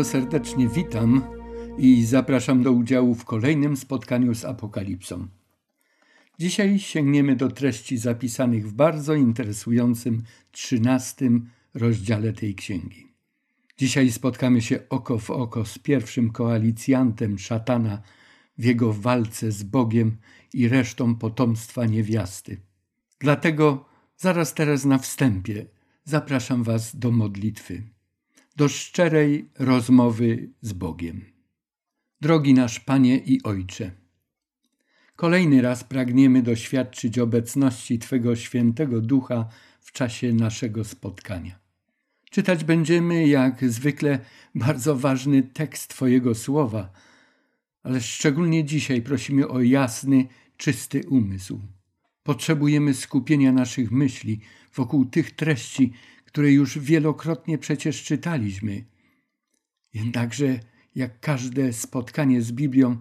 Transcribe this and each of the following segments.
bardzo serdecznie witam i zapraszam do udziału w kolejnym spotkaniu z Apokalipsą. Dzisiaj sięgniemy do treści zapisanych w bardzo interesującym trzynastym rozdziale tej księgi. Dzisiaj spotkamy się oko w oko z pierwszym koalicjantem szatana w jego walce z Bogiem i resztą potomstwa niewiasty. Dlatego zaraz teraz na wstępie zapraszam Was do modlitwy do szczerej rozmowy z Bogiem. Drogi nasz Panie i Ojcze, kolejny raz pragniemy doświadczyć obecności Twego świętego ducha w czasie naszego spotkania. Czytać będziemy jak zwykle bardzo ważny tekst Twojego słowa, ale szczególnie dzisiaj prosimy o jasny, czysty umysł. Potrzebujemy skupienia naszych myśli wokół tych treści, które już wielokrotnie przecież czytaliśmy. Jednakże, jak każde spotkanie z Biblią,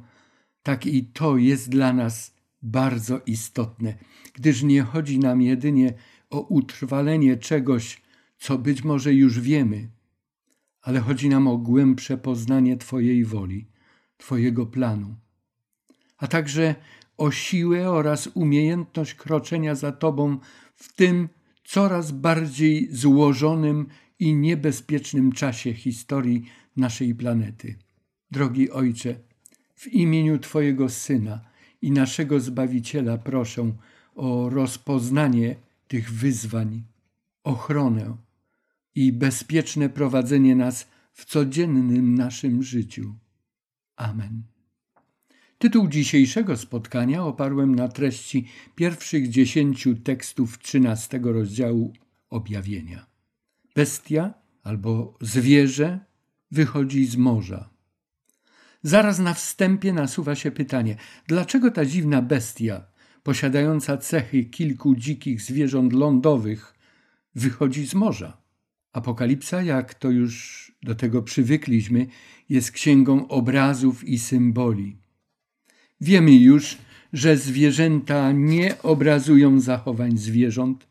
tak i to jest dla nas bardzo istotne, gdyż nie chodzi nam jedynie o utrwalenie czegoś, co być może już wiemy, ale chodzi nam o głębsze poznanie Twojej woli, Twojego planu, a także o siłę oraz umiejętność kroczenia za Tobą w tym, coraz bardziej złożonym i niebezpiecznym czasie historii naszej planety. Drogi Ojcze, w imieniu Twojego Syna i naszego Zbawiciela proszę o rozpoznanie tych wyzwań, ochronę i bezpieczne prowadzenie nas w codziennym naszym życiu. Amen. Tytuł dzisiejszego spotkania oparłem na treści pierwszych dziesięciu tekstów trzynastego rozdziału objawienia. Bestia albo zwierzę wychodzi z morza. Zaraz na wstępie nasuwa się pytanie, dlaczego ta dziwna bestia, posiadająca cechy kilku dzikich zwierząt lądowych, wychodzi z morza? Apokalipsa, jak to już do tego przywykliśmy, jest księgą obrazów i symboli. Wiemy już, że zwierzęta nie obrazują zachowań zwierząt,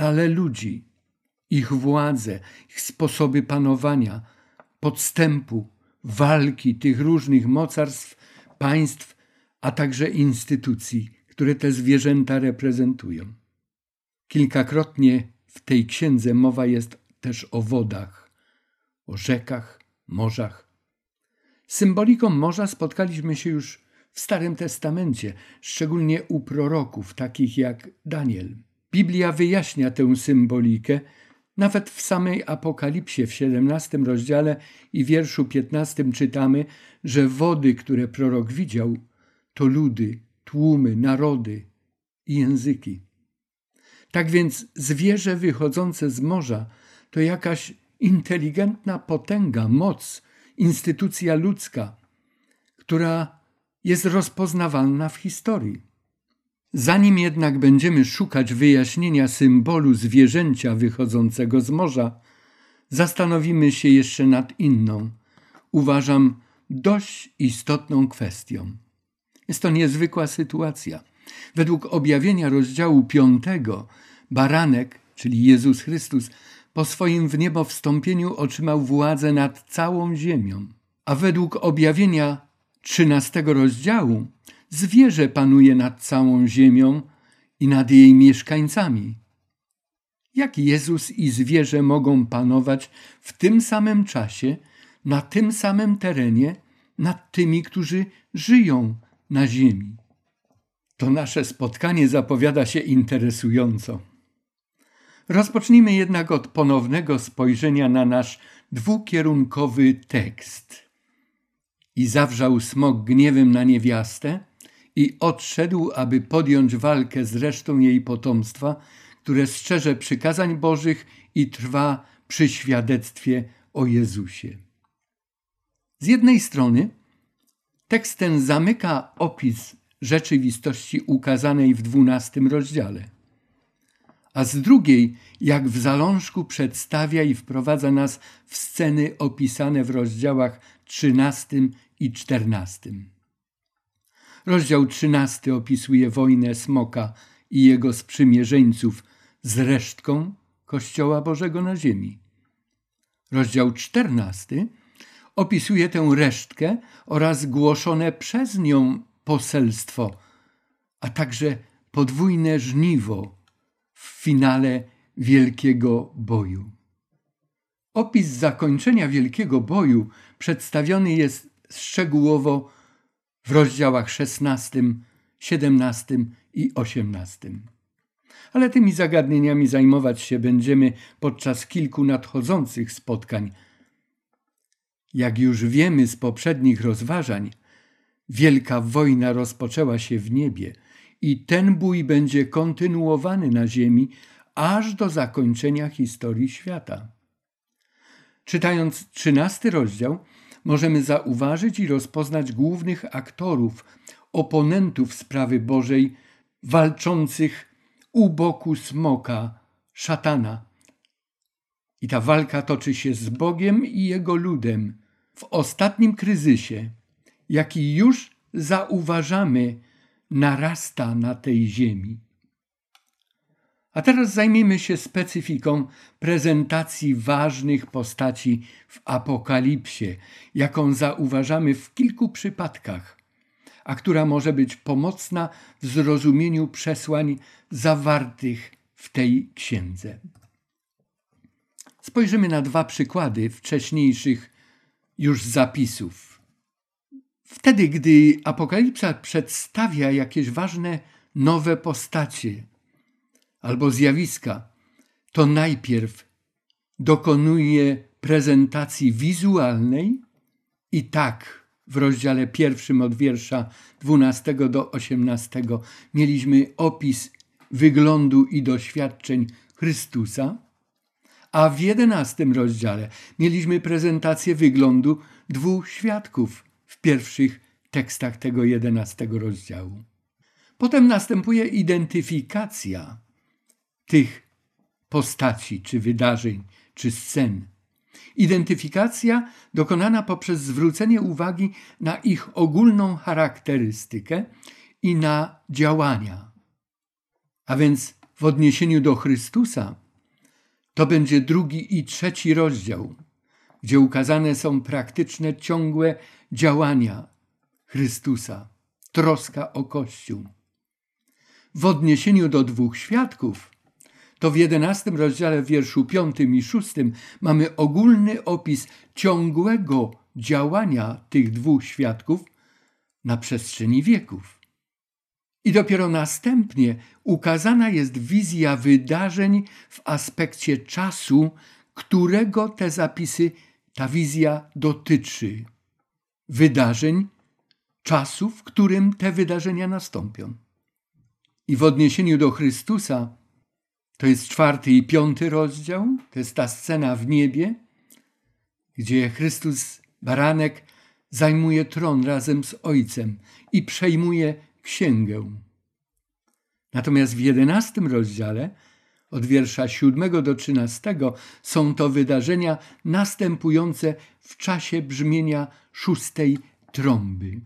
ale ludzi, ich władze, ich sposoby panowania, podstępu, walki tych różnych mocarstw, państw, a także instytucji, które te zwierzęta reprezentują. Kilkakrotnie w tej księdze mowa jest też o wodach, o rzekach, morzach. Symboliką morza spotkaliśmy się już w Starym Testamencie, szczególnie u proroków takich jak Daniel. Biblia wyjaśnia tę symbolikę, nawet w samej Apokalipsie w 17 rozdziale i wierszu 15 czytamy, że wody, które prorok widział, to ludy, tłumy, narody i języki. Tak więc zwierzę wychodzące z morza to jakaś inteligentna potęga, moc, instytucja ludzka, która jest rozpoznawalna w historii. Zanim jednak będziemy szukać wyjaśnienia symbolu zwierzęcia wychodzącego z morza, zastanowimy się jeszcze nad inną, uważam, dość istotną kwestią. Jest to niezwykła sytuacja. Według objawienia rozdziału 5 baranek, czyli Jezus Chrystus, po swoim w niebo wstąpieniu otrzymał władzę nad całą ziemią. A według objawienia trzynastego rozdziału zwierzę panuje nad całą ziemią i nad jej mieszkańcami. Jak Jezus i zwierzę mogą panować w tym samym czasie, na tym samym terenie, nad tymi, którzy żyją na ziemi? To nasze spotkanie zapowiada się interesująco. Rozpocznijmy jednak od ponownego spojrzenia na nasz dwukierunkowy tekst. I zawrzał smok gniewem na niewiastę i odszedł, aby podjąć walkę z resztą jej potomstwa, które strzeże przykazań Bożych i trwa przy świadectwie o Jezusie. Z jednej strony tekst ten zamyka opis rzeczywistości ukazanej w dwunastym rozdziale, a z drugiej, jak w zalążku, przedstawia i wprowadza nas w sceny opisane w rozdziałach 13 i 14. Rozdział 13 opisuje wojnę smoka i jego sprzymierzeńców z resztką Kościoła Bożego na ziemi. Rozdział 14 opisuje tę resztkę oraz głoszone przez nią poselstwo, a także podwójne żniwo w finale wielkiego boju. Opis zakończenia wielkiego boju przedstawiony jest szczegółowo w rozdziałach 16, 17 i 18. Ale tymi zagadnieniami zajmować się będziemy podczas kilku nadchodzących spotkań. Jak już wiemy z poprzednich rozważań, wielka wojna rozpoczęła się w niebie i ten bój będzie kontynuowany na ziemi aż do zakończenia historii świata. Czytając trzynasty rozdział, możemy zauważyć i rozpoznać głównych aktorów, oponentów sprawy Bożej, walczących u boku smoka, szatana. I ta walka toczy się z Bogiem i jego ludem w ostatnim kryzysie, jaki już zauważamy, narasta na tej ziemi. A teraz zajmijmy się specyfiką prezentacji ważnych postaci w Apokalipsie, jaką zauważamy w kilku przypadkach, a która może być pomocna w zrozumieniu przesłań zawartych w tej księdze. Spojrzymy na dwa przykłady wcześniejszych już zapisów. Wtedy, gdy Apokalipsa przedstawia jakieś ważne nowe postacie, albo zjawiska, to najpierw dokonuje prezentacji wizualnej i tak w rozdziale pierwszym od wiersza 12 do 18 mieliśmy opis wyglądu i doświadczeń Chrystusa, a w jedenastym rozdziale mieliśmy prezentację wyglądu dwóch świadków w pierwszych tekstach tego jedenastego rozdziału. Potem następuje identyfikacja tych postaci, czy wydarzeń, czy scen. Identyfikacja dokonana poprzez zwrócenie uwagi na ich ogólną charakterystykę i na działania. A więc w odniesieniu do Chrystusa to będzie drugi i trzeci rozdział, gdzie ukazane są praktyczne, ciągłe działania Chrystusa, troska o Kościół. W odniesieniu do dwóch świadków to w jedenastym rozdziale, wierszu piątym i szóstym mamy ogólny opis ciągłego działania tych dwóch świadków na przestrzeni wieków. I dopiero następnie ukazana jest wizja wydarzeń w aspekcie czasu, którego te zapisy, ta wizja dotyczy. Wydarzeń, czasu, w którym te wydarzenia nastąpią. I w odniesieniu do Chrystusa to jest czwarty i piąty rozdział, to jest ta scena w niebie, gdzie Chrystus, baranek, zajmuje tron razem z Ojcem i przejmuje księgę. Natomiast w jedenastym rozdziale, od wiersza siódmego do trzynastego, są to wydarzenia następujące w czasie brzmienia szóstej trąby.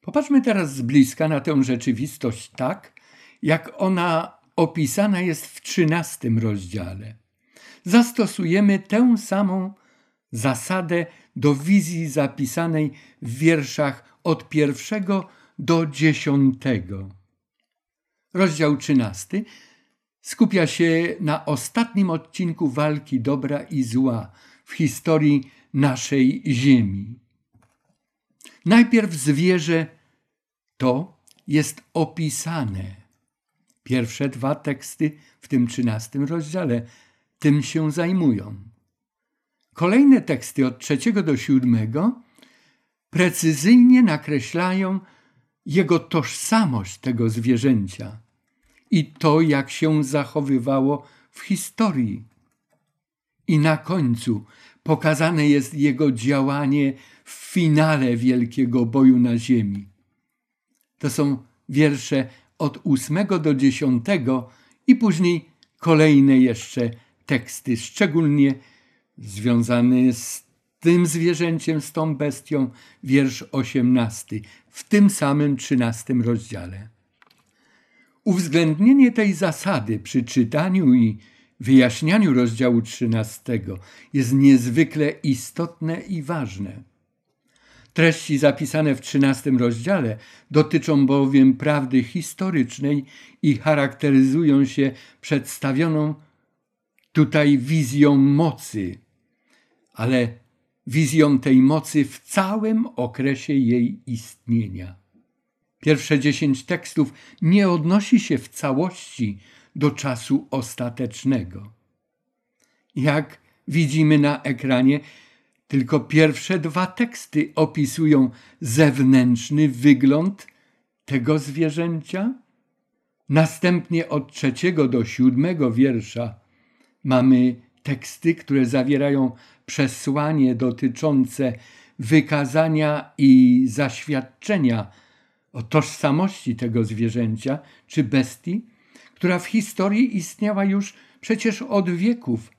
Popatrzmy teraz z bliska na tę rzeczywistość tak, jak ona opisana jest w trzynastym rozdziale. Zastosujemy tę samą zasadę do wizji zapisanej w wierszach od pierwszego do dziesiątego. Rozdział trzynasty skupia się na ostatnim odcinku walki dobra i zła w historii naszej Ziemi. Najpierw zwierzę to jest opisane Pierwsze dwa teksty w tym trzynastym rozdziale tym się zajmują. Kolejne teksty od trzeciego do siódmego precyzyjnie nakreślają jego tożsamość tego zwierzęcia i to, jak się zachowywało w historii. I na końcu pokazane jest jego działanie w finale wielkiego boju na ziemi. To są wiersze od ósmego do dziesiątego i później kolejne jeszcze teksty, szczególnie związane z tym zwierzęciem, z tą bestią, wiersz osiemnasty, w tym samym trzynastym rozdziale. Uwzględnienie tej zasady przy czytaniu i wyjaśnianiu rozdziału 13 jest niezwykle istotne i ważne. Treści zapisane w XIII rozdziale dotyczą bowiem prawdy historycznej i charakteryzują się przedstawioną tutaj wizją mocy, ale wizją tej mocy w całym okresie jej istnienia. Pierwsze dziesięć tekstów nie odnosi się w całości do czasu ostatecznego. Jak widzimy na ekranie, tylko pierwsze dwa teksty opisują zewnętrzny wygląd tego zwierzęcia. Następnie od trzeciego do siódmego wiersza mamy teksty, które zawierają przesłanie dotyczące wykazania i zaświadczenia o tożsamości tego zwierzęcia czy bestii, która w historii istniała już przecież od wieków,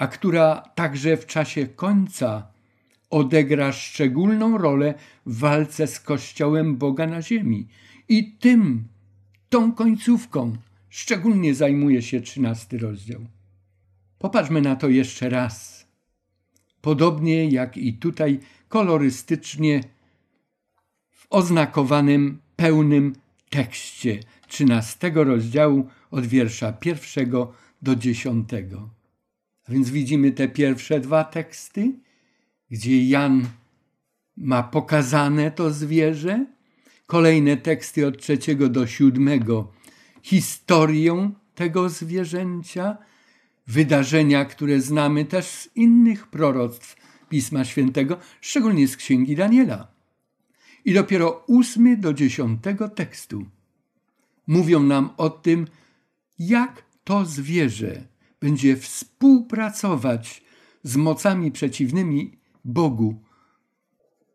a która także w czasie końca odegra szczególną rolę w walce z Kościołem Boga na ziemi. I tym, tą końcówką szczególnie zajmuje się trzynasty rozdział. Popatrzmy na to jeszcze raz. Podobnie jak i tutaj kolorystycznie w oznakowanym pełnym tekście trzynastego rozdziału od wiersza pierwszego do dziesiątego. Więc widzimy te pierwsze dwa teksty, gdzie Jan ma pokazane to zwierzę, kolejne teksty od trzeciego do siódmego, historię tego zwierzęcia, wydarzenia, które znamy też z innych proroctw Pisma Świętego, szczególnie z Księgi Daniela. I dopiero ósmy do dziesiątego tekstu. Mówią nam o tym, jak to zwierzę będzie współpracować z mocami przeciwnymi Bogu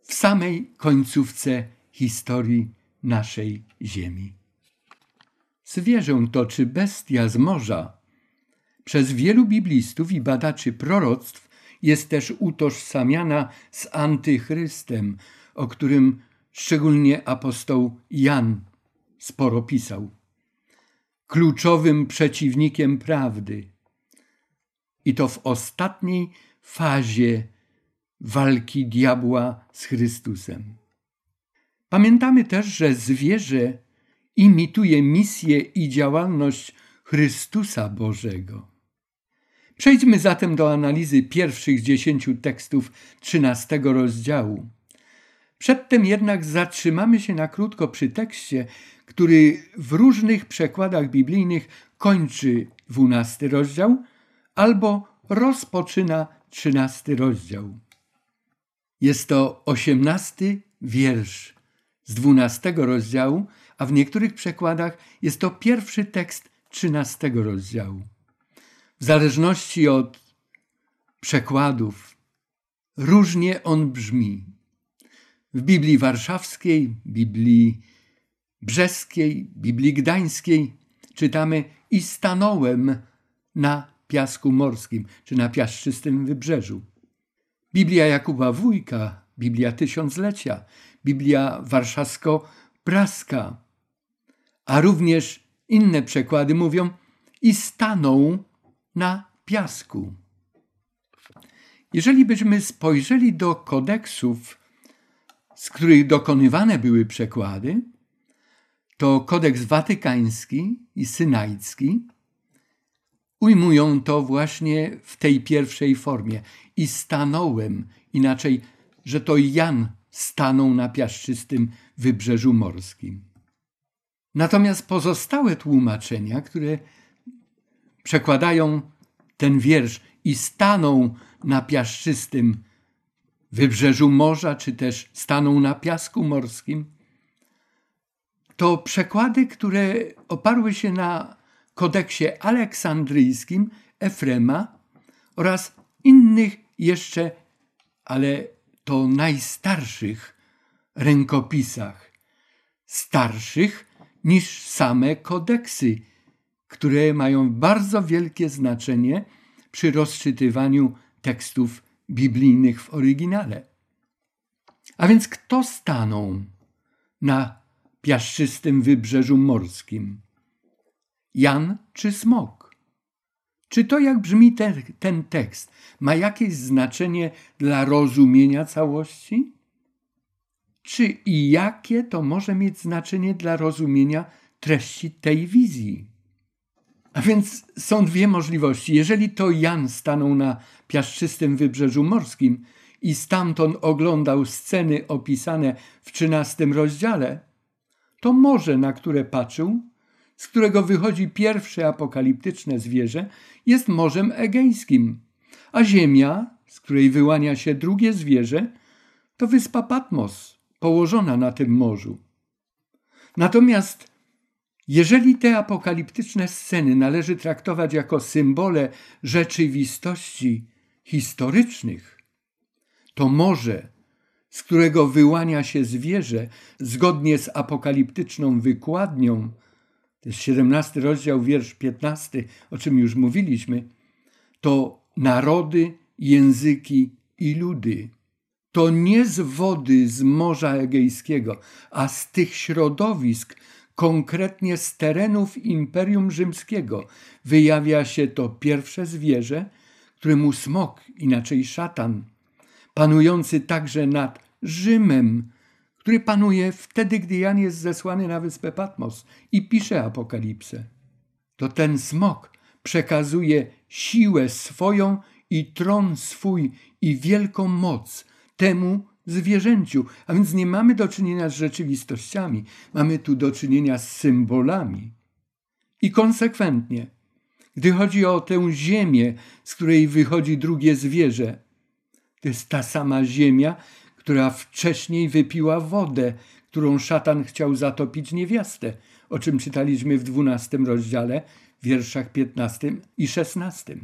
w samej końcówce historii naszej Ziemi. Zwierzę to czy bestia z morza przez wielu biblistów i badaczy proroctw jest też utożsamiana z antychrystem, o którym szczególnie apostoł Jan sporo pisał. Kluczowym przeciwnikiem prawdy. I to w ostatniej fazie walki diabła z Chrystusem. Pamiętamy też, że zwierzę imituje misję i działalność Chrystusa Bożego. Przejdźmy zatem do analizy pierwszych dziesięciu tekstów trzynastego rozdziału. Przedtem jednak zatrzymamy się na krótko przy tekście, który w różnych przekładach biblijnych kończy dwunasty rozdział albo rozpoczyna trzynasty rozdział. Jest to osiemnasty wiersz z dwunastego rozdziału, a w niektórych przekładach jest to pierwszy tekst trzynastego rozdziału. W zależności od przekładów różnie on brzmi. W Biblii Warszawskiej, Biblii Brzeskiej, Biblii Gdańskiej czytamy i stanąłem na piasku morskim, czy na piaszczystym wybrzeżu. Biblia Jakuba Wójka, Biblia Tysiąclecia, Biblia Warszawsko-Praska, a również inne przekłady mówią i stanął na piasku. Jeżeli byśmy spojrzeli do kodeksów, z których dokonywane były przekłady, to kodeks watykański i synajski ujmują to właśnie w tej pierwszej formie. I stanąłem, inaczej, że to Jan stanął na piaszczystym wybrzeżu morskim. Natomiast pozostałe tłumaczenia, które przekładają ten wiersz i staną na piaszczystym wybrzeżu morza, czy też staną na piasku morskim, to przekłady, które oparły się na kodeksie aleksandryjskim Efrema oraz innych jeszcze, ale to najstarszych rękopisach, starszych niż same kodeksy, które mają bardzo wielkie znaczenie przy rozczytywaniu tekstów biblijnych w oryginale. A więc kto stanął na piaszczystym wybrzeżu morskim? Jan czy smok? Czy to, jak brzmi ten, ten tekst, ma jakieś znaczenie dla rozumienia całości? Czy i jakie to może mieć znaczenie dla rozumienia treści tej wizji? A więc są dwie możliwości. Jeżeli to Jan stanął na piaszczystym wybrzeżu morskim i stamtąd oglądał sceny opisane w trzynastym rozdziale, to morze, na które patrzył, z którego wychodzi pierwsze apokaliptyczne zwierzę, jest Morzem Egejskim, a ziemia, z której wyłania się drugie zwierzę, to wyspa Patmos, położona na tym morzu. Natomiast jeżeli te apokaliptyczne sceny należy traktować jako symbole rzeczywistości historycznych, to morze, z którego wyłania się zwierzę, zgodnie z apokaliptyczną wykładnią, to jest 17 rozdział, wiersz 15, o czym już mówiliśmy, to narody, języki i ludy. To nie z wody z Morza Egejskiego, a z tych środowisk, konkretnie z terenów Imperium Rzymskiego, wyjawia się to pierwsze zwierzę, któremu smok, inaczej szatan, panujący także nad Rzymem, który panuje wtedy, gdy Jan jest zesłany na wyspę Patmos i pisze Apokalipsę. To ten smok przekazuje siłę swoją i tron swój i wielką moc temu zwierzęciu. A więc nie mamy do czynienia z rzeczywistościami, mamy tu do czynienia z symbolami. I konsekwentnie, gdy chodzi o tę ziemię, z której wychodzi drugie zwierzę, to jest ta sama ziemia, która wcześniej wypiła wodę, którą szatan chciał zatopić niewiastę, o czym czytaliśmy w dwunastym rozdziale, wierszach 15 i 16.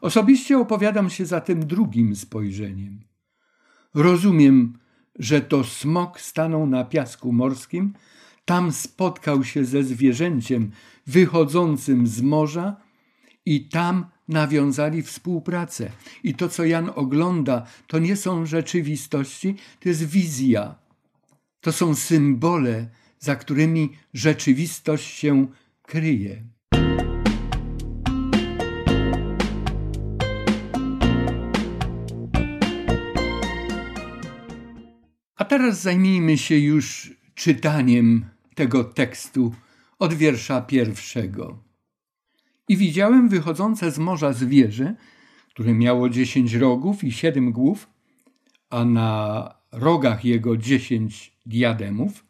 Osobiście opowiadam się za tym drugim spojrzeniem. Rozumiem, że to smok stanął na piasku morskim, tam spotkał się ze zwierzęciem wychodzącym z morza i tam nawiązali współpracę. I to, co Jan ogląda, to nie są rzeczywistości, to jest wizja. To są symbole, za którymi rzeczywistość się kryje. A teraz zajmijmy się już czytaniem tego tekstu od wiersza pierwszego. I widziałem wychodzące z morza zwierzę, które miało dziesięć rogów i siedem głów, a na rogach jego dziesięć diademów,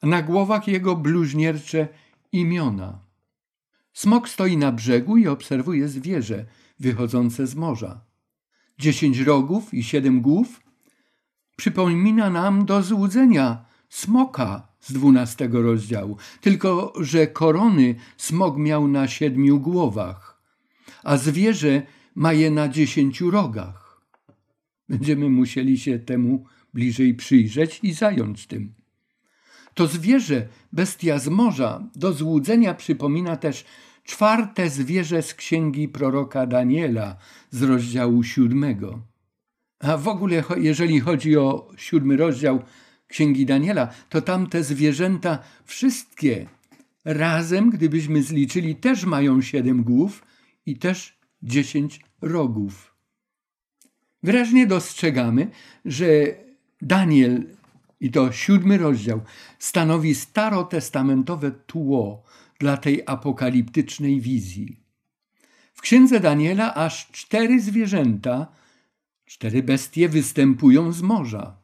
a na głowach jego bluźniercze imiona. Smok stoi na brzegu i obserwuje zwierzę wychodzące z morza. Dziesięć rogów i siedem głów przypomina nam do złudzenia smoka z dwunastego rozdziału. Tylko, że korony smok miał na siedmiu głowach, a zwierzę ma je na dziesięciu rogach. Będziemy musieli się temu bliżej przyjrzeć i zająć tym. To zwierzę, bestia z morza, do złudzenia przypomina też czwarte zwierzę z księgi proroka Daniela z rozdziału siódmego. A w ogóle, jeżeli chodzi o siódmy rozdział Księgi Daniela, to tam te zwierzęta wszystkie razem, gdybyśmy zliczyli, też mają siedem głów i też dziesięć rogów. Wyraźnie dostrzegamy, że Daniel, i to siódmy rozdział, stanowi starotestamentowe tło dla tej apokaliptycznej wizji. W księdze Daniela aż cztery zwierzęta, cztery bestie występują z morza.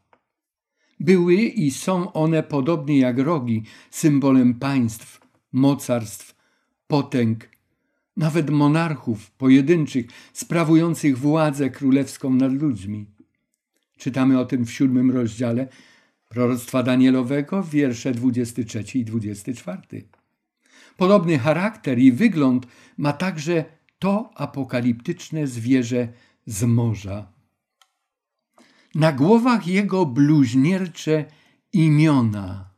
Były i są one podobnie jak rogi, symbolem państw, mocarstw, potęg, nawet monarchów pojedynczych, sprawujących władzę królewską nad ludźmi. Czytamy o tym w siódmym rozdziale proroctwa Danielowego, wiersze 23 i 24. Podobny charakter i wygląd ma także to apokaliptyczne zwierzę z morza. Na głowach jego bluźniercze imiona.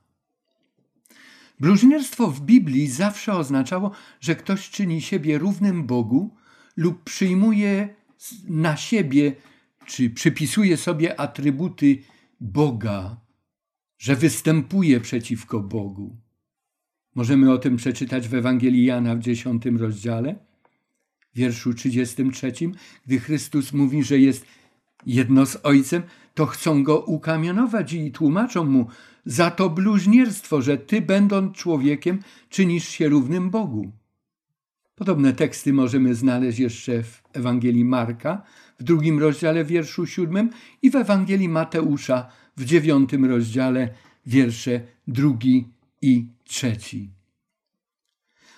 Bluźnierstwo w Biblii zawsze oznaczało, że ktoś czyni siebie równym Bogu lub przyjmuje na siebie czy przypisuje sobie atrybuty Boga, że występuje przeciwko Bogu. Możemy o tym przeczytać w Ewangelii Jana w dziesiątym rozdziale, wierszu 33, gdy Chrystus mówi, że jest jedno z Ojcem, to chcą go ukamionować i tłumaczą mu za to bluźnierstwo, że ty, będąc człowiekiem, czynisz się równym Bogu. Podobne teksty możemy znaleźć jeszcze w Ewangelii Marka, w drugim rozdziale, wierszu siódmym i w Ewangelii Mateusza, w dziewiątym rozdziale, wiersze drugi i trzeci.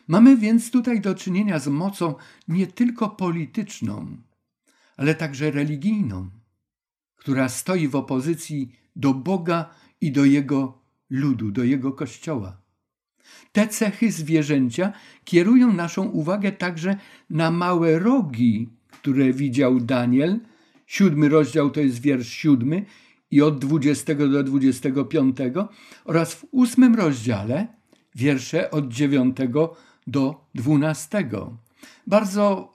Mamy więc tutaj do czynienia z mocą nie tylko polityczną, ale także religijną, która stoi w opozycji do Boga i do Jego ludu, do Jego kościoła. Te cechy zwierzęcia kierują naszą uwagę także na małe rogi, które widział Daniel. Siódmy rozdział to jest wiersz siódmy i od 20 do 25 oraz w ósmym rozdziale wiersze od 9 do 12. Bardzo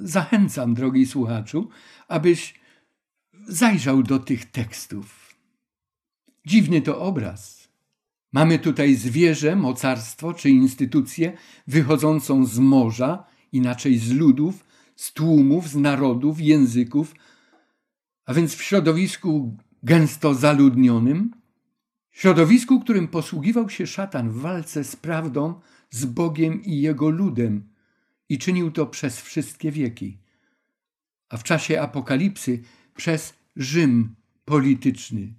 zachęcam, drogi słuchaczu, abyś zajrzał do tych tekstów. Dziwny to obraz. Mamy tutaj zwierzę, mocarstwo czy instytucję wychodzącą z morza, inaczej z ludów, z tłumów, z narodów, języków, a więc w środowisku gęsto zaludnionym, środowisku, którym posługiwał się szatan w walce z prawdą, z Bogiem i jego ludem i czynił to przez wszystkie wieki. A w czasie apokalipsy przez Rzym polityczny,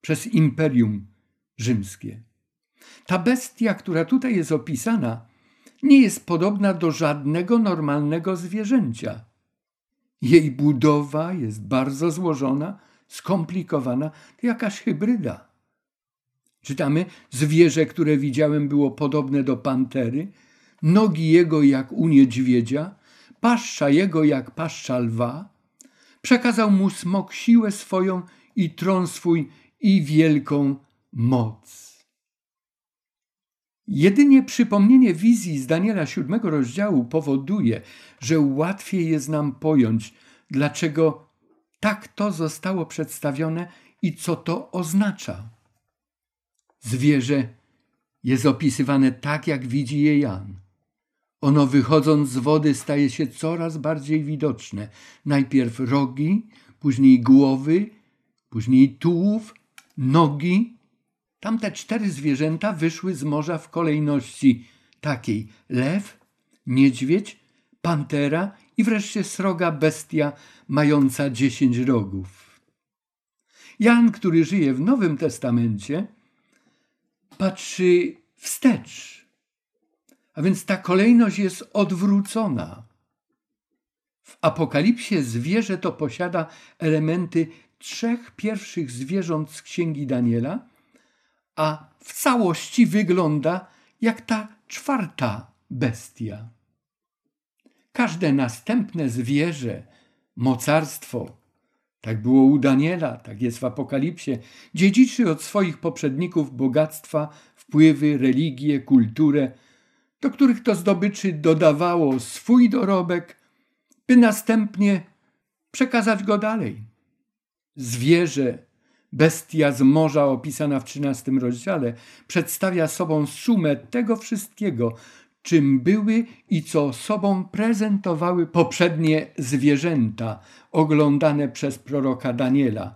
przez imperium rzymskie. Ta bestia, która tutaj jest opisana, nie jest podobna do żadnego normalnego zwierzęcia. Jej budowa jest bardzo złożona, skomplikowana, to jakaś hybryda. Czytamy, zwierzę, które widziałem, było podobne do pantery, nogi jego jak u niedźwiedzia, paszcza jego jak paszcza lwa. Przekazał mu smok siłę swoją i tron swój i wielką moc. Jedynie przypomnienie wizji z Daniela siódmego rozdziału powoduje, że łatwiej jest nam pojąć, dlaczego tak to zostało przedstawione i co to oznacza. Zwierzę jest opisywane tak, jak widzi je Jan. Ono wychodząc z wody staje się coraz bardziej widoczne. Najpierw rogi, później głowy, później tułów, nogi. Tamte cztery zwierzęta wyszły z morza w kolejności takiej: lew, niedźwiedź, pantera i wreszcie sroga bestia mająca dziesięć rogów. Jan, który żyje w Nowym Testamencie, patrzy wstecz. A więc ta kolejność jest odwrócona. W Apokalipsie zwierzę to posiada elementy trzech pierwszych zwierząt z księgi Daniela, a w całości wygląda jak ta czwarta bestia. Każde następne zwierzę, mocarstwo, tak było u Daniela, tak jest w Apokalipsie. Dziedziczy od swoich poprzedników bogactwa, wpływy, religię, kulturę, do których to zdobyczy dodawało swój dorobek, by następnie przekazać go dalej. Zwierzę, bestia z morza opisana w XIII rozdziale, przedstawia sobą sumę tego wszystkiego, czym były i co sobą prezentowały poprzednie zwierzęta oglądane przez proroka Daniela.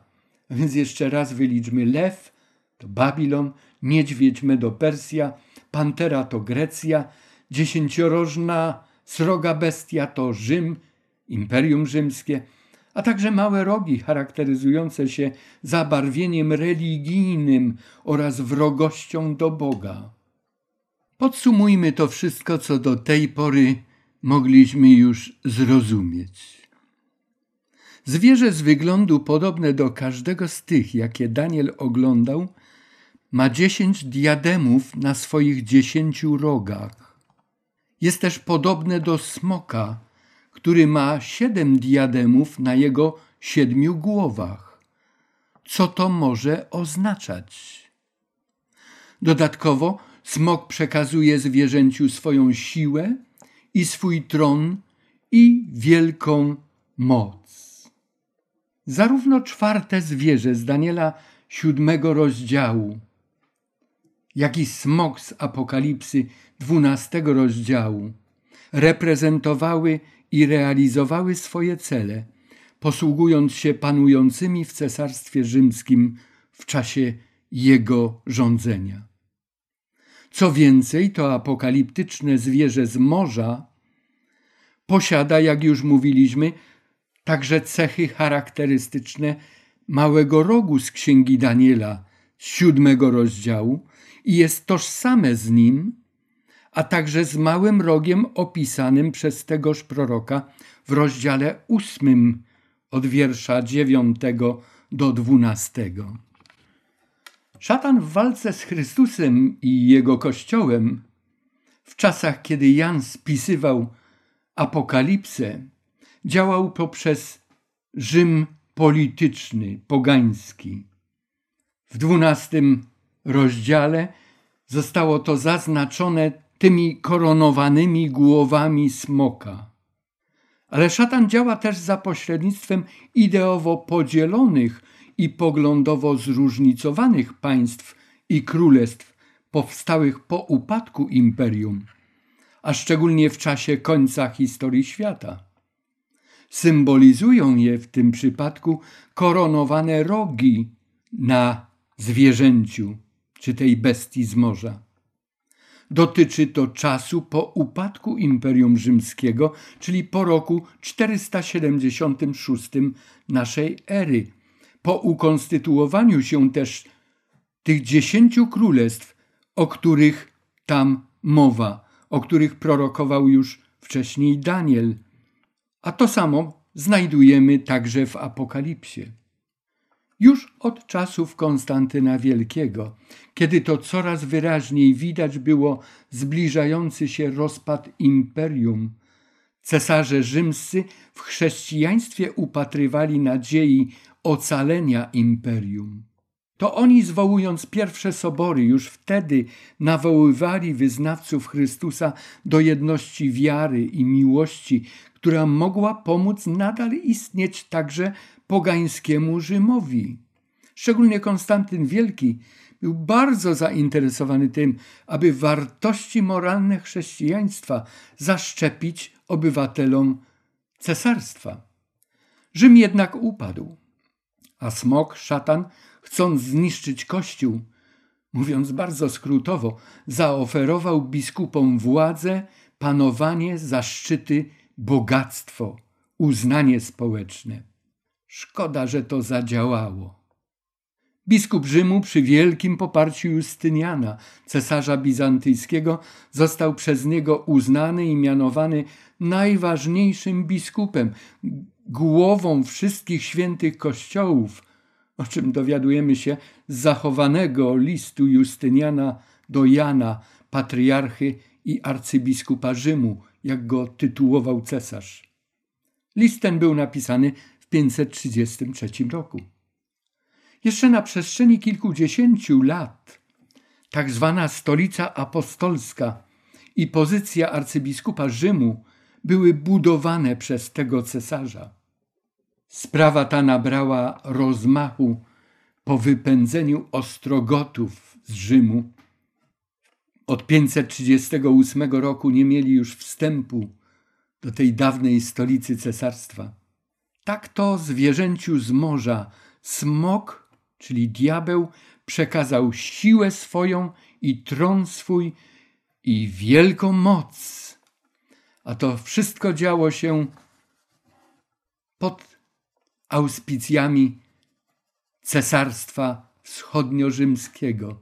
Więc jeszcze raz wyliczmy lew to Babilon, niedźwiedź Medo-Persja, pantera to Grecja, dziesięciorożna sroga bestia to Rzym, Imperium Rzymskie, a także małe rogi charakteryzujące się zabarwieniem religijnym oraz wrogością do Boga. Podsumujmy to wszystko, co do tej pory mogliśmy już zrozumieć. Zwierzę z wyglądu podobne do każdego z tych, jakie Daniel oglądał, ma dziesięć diademów na swoich dziesięciu rogach. Jest też podobne do smoka, który ma siedem diademów na jego siedmiu głowach. Co to może oznaczać? Dodatkowo Smok przekazuje zwierzęciu swoją siłę i swój tron i wielką moc. Zarówno czwarte zwierzę z Daniela siódmego rozdziału, jak i smok z Apokalipsy dwunastego rozdziału reprezentowały i realizowały swoje cele, posługując się panującymi w Cesarstwie Rzymskim w czasie jego rządzenia. Co więcej, to apokaliptyczne zwierzę z morza posiada, jak już mówiliśmy, także cechy charakterystyczne małego rogu z księgi Daniela siódmego rozdziału i jest tożsame z nim, a także z małym rogiem opisanym przez tegoż proroka w rozdziale ósmym od wiersza dziewiątego do dwunastego. Szatan w walce z Chrystusem i jego kościołem w czasach, kiedy Jan spisywał apokalipsę, działał poprzez Rzym polityczny, pogański. W dwunastym rozdziale zostało to zaznaczone tymi koronowanymi głowami smoka. Ale szatan działa też za pośrednictwem ideowo podzielonych i poglądowo zróżnicowanych państw i królestw powstałych po upadku imperium, a szczególnie w czasie końca historii świata. Symbolizują je w tym przypadku koronowane rogi na zwierzęciu czy tej bestii z morza. Dotyczy to czasu po upadku Imperium Rzymskiego, czyli po roku 476 naszej ery, po ukonstytuowaniu się też tych dziesięciu królestw, o których tam mowa, o których prorokował już wcześniej Daniel. A to samo znajdujemy także w Apokalipsie. Już od czasów Konstantyna Wielkiego, kiedy to coraz wyraźniej widać było zbliżający się rozpad imperium, cesarze rzymscy w chrześcijaństwie upatrywali nadziei ocalenia imperium. To oni, zwołując pierwsze sobory, już wtedy nawoływali wyznawców Chrystusa do jedności wiary i miłości, która mogła pomóc nadal istnieć także pogańskiemu Rzymowi. Szczególnie Konstantyn Wielki był bardzo zainteresowany tym, aby wartości moralne chrześcijaństwa zaszczepić obywatelom cesarstwa. Rzym jednak upadł, a smok, szatan, chcąc zniszczyć Kościół, mówiąc bardzo skrótowo, zaoferował biskupom władzę, panowanie, zaszczyty, bogactwo, uznanie społeczne. Szkoda, że to zadziałało. Biskup Rzymu przy wielkim poparciu Justyniana, cesarza bizantyjskiego, został przez niego uznany i mianowany najważniejszym biskupem, głową wszystkich świętych kościołów, o czym dowiadujemy się z zachowanego listu Justyniana do Jana, patriarchy i arcybiskupa Rzymu, jak go tytułował cesarz. List ten był napisany 533 roku. Jeszcze na przestrzeni kilkudziesięciu lat tak zwana stolica apostolska i pozycja arcybiskupa Rzymu były budowane przez tego cesarza. Sprawa ta nabrała rozmachu po wypędzeniu ostrogotów z Rzymu. Od 538 roku nie mieli już wstępu do tej dawnej stolicy cesarstwa. Tak to zwierzęciu z morza smok, czyli diabeł, przekazał siłę swoją i tron swój i wielką moc. A to wszystko działo się pod auspicjami Cesarstwa Wschodnio-Rzymskiego.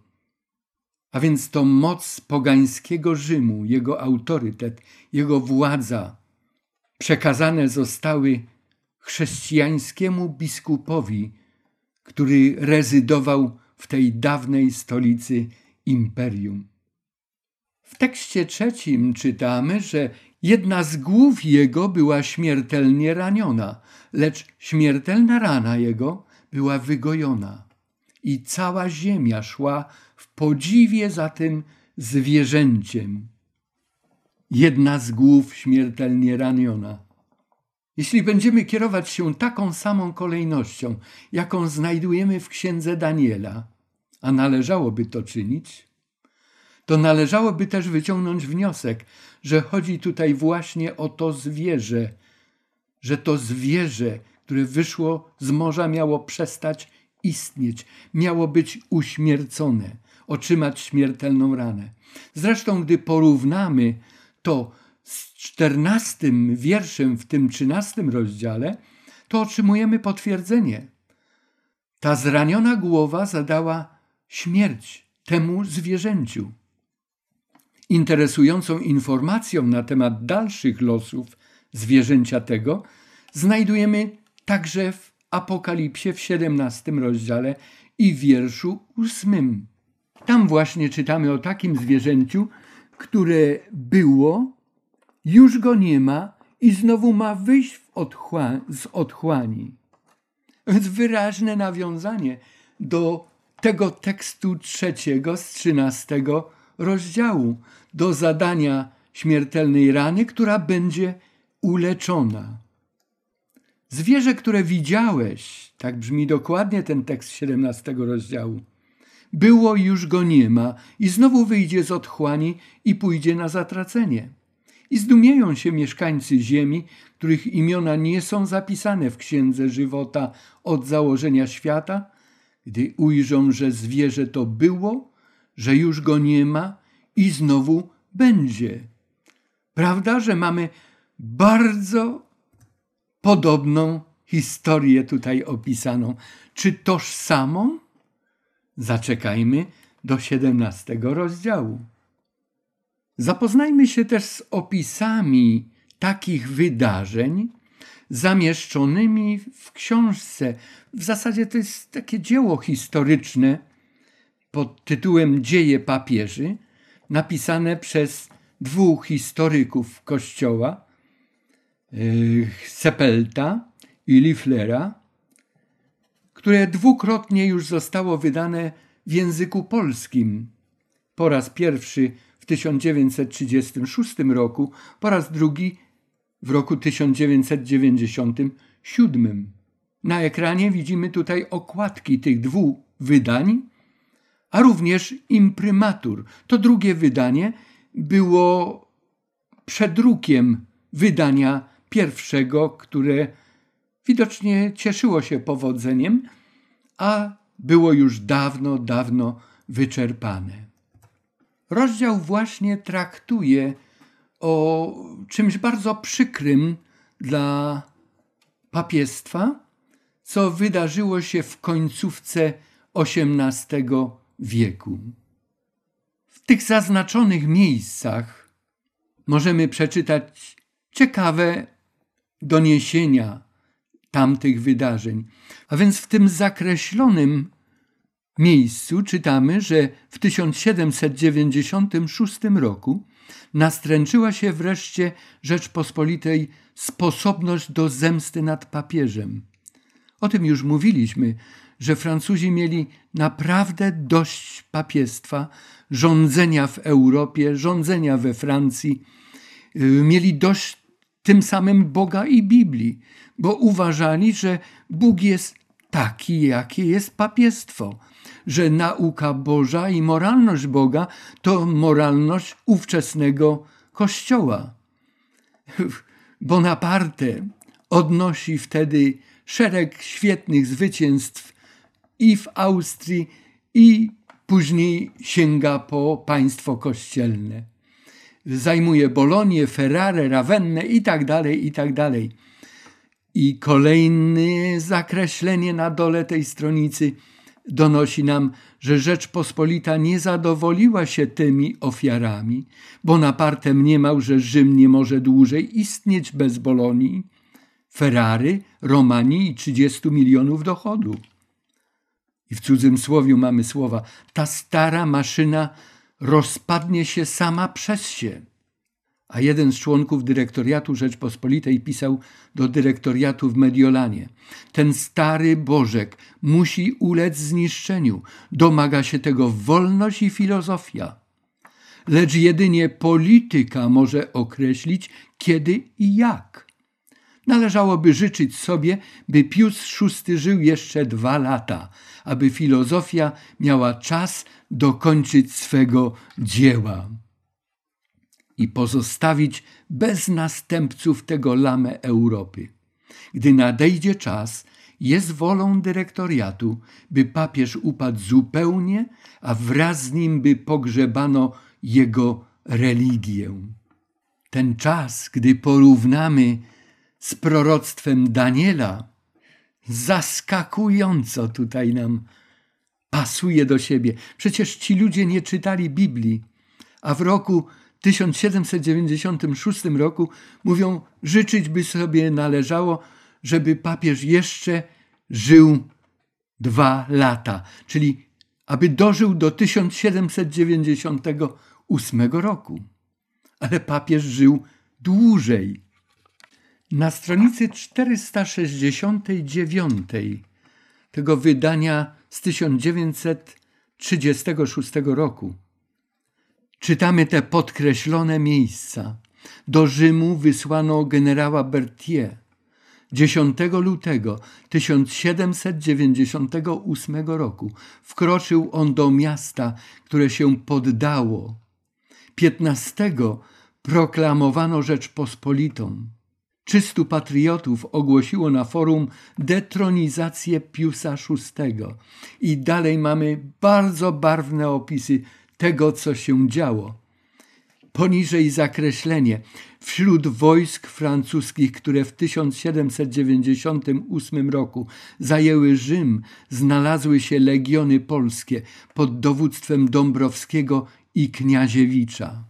A więc to moc pogańskiego Rzymu, jego autorytet, jego władza przekazane zostały chrześcijańskiemu biskupowi, który rezydował w tej dawnej stolicy imperium. W tekście trzecim czytamy, że jedna z głów jego była śmiertelnie raniona, lecz śmiertelna rana jego była wygojona i cała ziemia szła w podziwie za tym zwierzęciem. Jedna z głów śmiertelnie raniona. Jeśli będziemy kierować się taką samą kolejnością, jaką znajdujemy w księdze Daniela, a należałoby to czynić, to należałoby też wyciągnąć wniosek, że chodzi tutaj właśnie o to zwierzę, że to zwierzę, które wyszło z morza, miało przestać istnieć, miało być uśmiercone, otrzymać śmiertelną ranę. Zresztą, gdy porównamy to z czternastym wierszem w tym trzynastym rozdziale, to otrzymujemy potwierdzenie. Ta zraniona głowa zadała śmierć temu zwierzęciu. Interesującą informacją na temat dalszych losów zwierzęcia tego znajdujemy także w Apokalipsie w 17 rozdziale i wierszu 8. Tam właśnie czytamy o takim zwierzęciu, które było, już go nie ma i znowu ma wyjść otchła z otchłani. Więc wyraźne nawiązanie do tego tekstu trzeciego z trzynastego rozdziału, do zadania śmiertelnej rany, która będzie uleczona. Zwierzę, które widziałeś, tak brzmi dokładnie ten tekst 17 rozdziału, było już go nie ma i znowu wyjdzie z otchłani i pójdzie na zatracenie. I zdumieją się mieszkańcy ziemi, których imiona nie są zapisane w księdze żywota od założenia świata, gdy ujrzą, że zwierzę to było, że już go nie ma i znowu będzie. Prawda, że mamy bardzo podobną historię tutaj opisaną. Czy tożsamą? Zaczekajmy do 17 rozdziału. Zapoznajmy się też z opisami takich wydarzeń zamieszczonymi w książce. W zasadzie to jest takie dzieło historyczne pod tytułem Dzieje papieży, napisane przez dwóch historyków Kościoła, Sepelta i Liflera, które dwukrotnie już zostało wydane w języku polskim. Po raz pierwszy 1936 roku, po raz drugi w roku 1997. Na ekranie widzimy tutaj okładki tych dwóch wydań, a również imprymatur. To drugie wydanie było przedrukiem wydania pierwszego, które widocznie cieszyło się powodzeniem, a było już dawno, dawno wyczerpane. Rozdział właśnie traktuje o czymś bardzo przykrym dla papiestwa, co wydarzyło się w końcówce XVIII wieku. W tych zaznaczonych miejscach możemy przeczytać ciekawe doniesienia tamtych wydarzeń. A więc w tym zakreślonym miejscu czytamy, że w 1796 roku nastręczyła się wreszcie Rzeczpospolitej sposobność do zemsty nad papieżem. O tym już mówiliśmy, że Francuzi mieli naprawdę dość papiestwa, rządzenia w Europie, rządzenia we Francji. Y, mieli dość tym samym Boga i Biblii, bo uważali, że Bóg jest taki, jakie jest papiestwo, że nauka Boża i moralność Boga to moralność ówczesnego Kościoła. Bonaparte odnosi wtedy szereg świetnych zwycięstw i w Austrii, i później sięga po państwo kościelne zajmuje Bolonię, Ferrare, Ravenne i tak dalej, i tak dalej. I kolejne zakreślenie na dole tej stronicy donosi nam, że Rzeczpospolita nie zadowoliła się tymi ofiarami. Bonaparte mniemał, że Rzym nie może dłużej istnieć bez Bolonii, Ferrary, Romanii i 30 milionów dochodu. I w cudzym słowiu mamy słowa, ta stara maszyna rozpadnie się sama przez się. A jeden z członków dyrektoriatu Rzeczpospolitej pisał do dyrektoriatu w Mediolanie. Ten stary Bożek musi ulec zniszczeniu. Domaga się tego wolność i filozofia. Lecz jedynie polityka może określić, kiedy i jak. Należałoby życzyć sobie, by Pius VI żył jeszcze dwa lata, aby filozofia miała czas dokończyć swego dzieła i pozostawić bez następców tego lamę Europy. Gdy nadejdzie czas, jest wolą dyrektoriatu, by papież upadł zupełnie, a wraz z nim by pogrzebano jego religię. Ten czas, gdy porównamy z proroctwem Daniela, zaskakująco tutaj nam pasuje do siebie. Przecież ci ludzie nie czytali Biblii, a w roku 1796 roku mówią, życzyć by sobie należało, żeby papież jeszcze żył dwa lata, czyli aby dożył do 1798 roku. Ale papież żył dłużej. Na stronicy 469 tego wydania z 1936 roku czytamy te podkreślone miejsca. Do Rzymu wysłano generała Berthier 10 lutego 1798 roku wkroczył on do miasta, które się poddało. 15 proklamowano Rzeczpospolitą. Czystu patriotów ogłosiło na forum detronizację Piusa VI. I dalej mamy bardzo barwne opisy tego, co się działo. Poniżej zakreślenie. Wśród wojsk francuskich, które w 1798 roku zajęły Rzym, znalazły się legiony polskie pod dowództwem Dąbrowskiego i Kniaziewicza.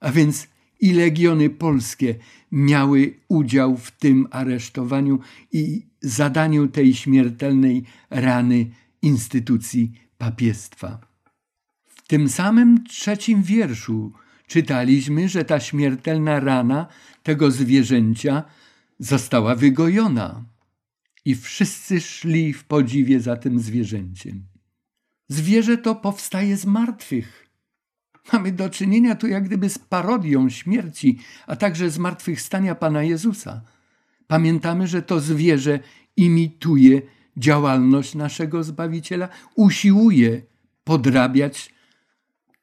A więc i legiony polskie miały udział w tym aresztowaniu i zadaniu tej śmiertelnej rany instytucji papiestwa. Tym samym trzecim wierszu czytaliśmy, że ta śmiertelna rana tego zwierzęcia została wygojona i wszyscy szli w podziwie za tym zwierzęciem. Zwierzę to powstaje z martwych. Mamy do czynienia tu jak gdyby z parodią śmierci, a także zmartwychwstania Pana Jezusa. Pamiętamy, że to zwierzę imituje działalność naszego Zbawiciela, usiłuje podrabiać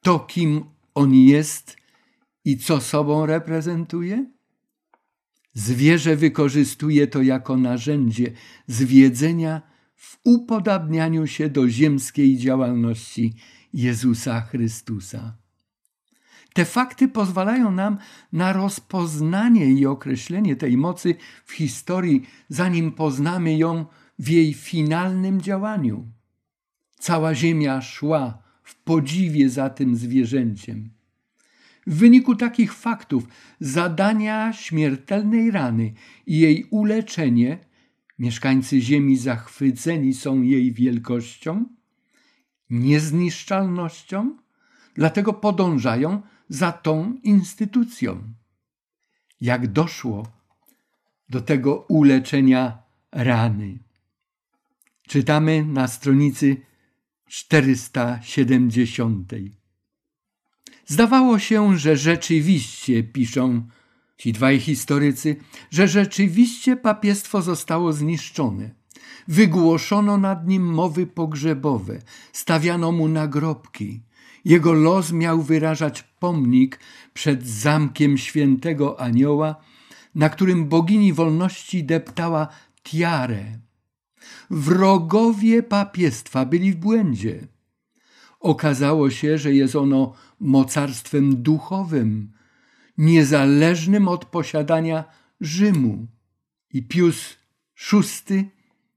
to, kim on jest i co sobą reprezentuje? Zwierzę wykorzystuje to jako narzędzie zwiedzenia w upodabnianiu się do ziemskiej działalności Jezusa Chrystusa. Te fakty pozwalają nam na rozpoznanie i określenie tej mocy w historii, zanim poznamy ją w jej finalnym działaniu. Cała ziemia szła w podziwie za tym zwierzęciem. W wyniku takich faktów zadania śmiertelnej rany i jej uleczenie mieszkańcy Ziemi zachwyceni są jej wielkością, niezniszczalnością, dlatego podążają za tą instytucją. Jak doszło do tego uleczenia rany? Czytamy na stronicy 470. Zdawało się, że rzeczywiście, piszą ci dwaj historycy, że rzeczywiście papiestwo zostało zniszczone. Wygłoszono nad nim mowy pogrzebowe, stawiano mu nagrobki. Jego los miał wyrażać pomnik przed zamkiem świętego anioła, na którym bogini wolności deptała tiarę. Wrogowie papiestwa byli w błędzie. Okazało się, że jest ono mocarstwem duchowym, niezależnym od posiadania Rzymu. I Pius VI,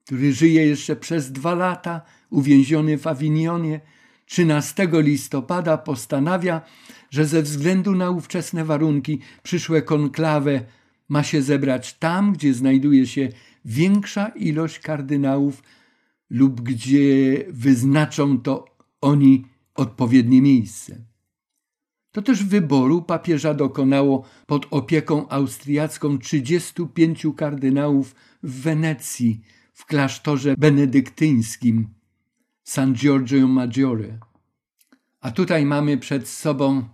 który żyje jeszcze przez dwa lata, uwięziony w Awinionie, 13 listopada postanawia, że ze względu na ówczesne warunki przyszłe konklawę ma się zebrać tam, gdzie znajduje się większa ilość kardynałów lub gdzie wyznaczą to oni odpowiednie miejsce. To też wyboru papieża dokonało pod opieką austriacką 35 kardynałów w Wenecji, w klasztorze benedyktyńskim San Giorgio Maggiore. A tutaj mamy przed sobą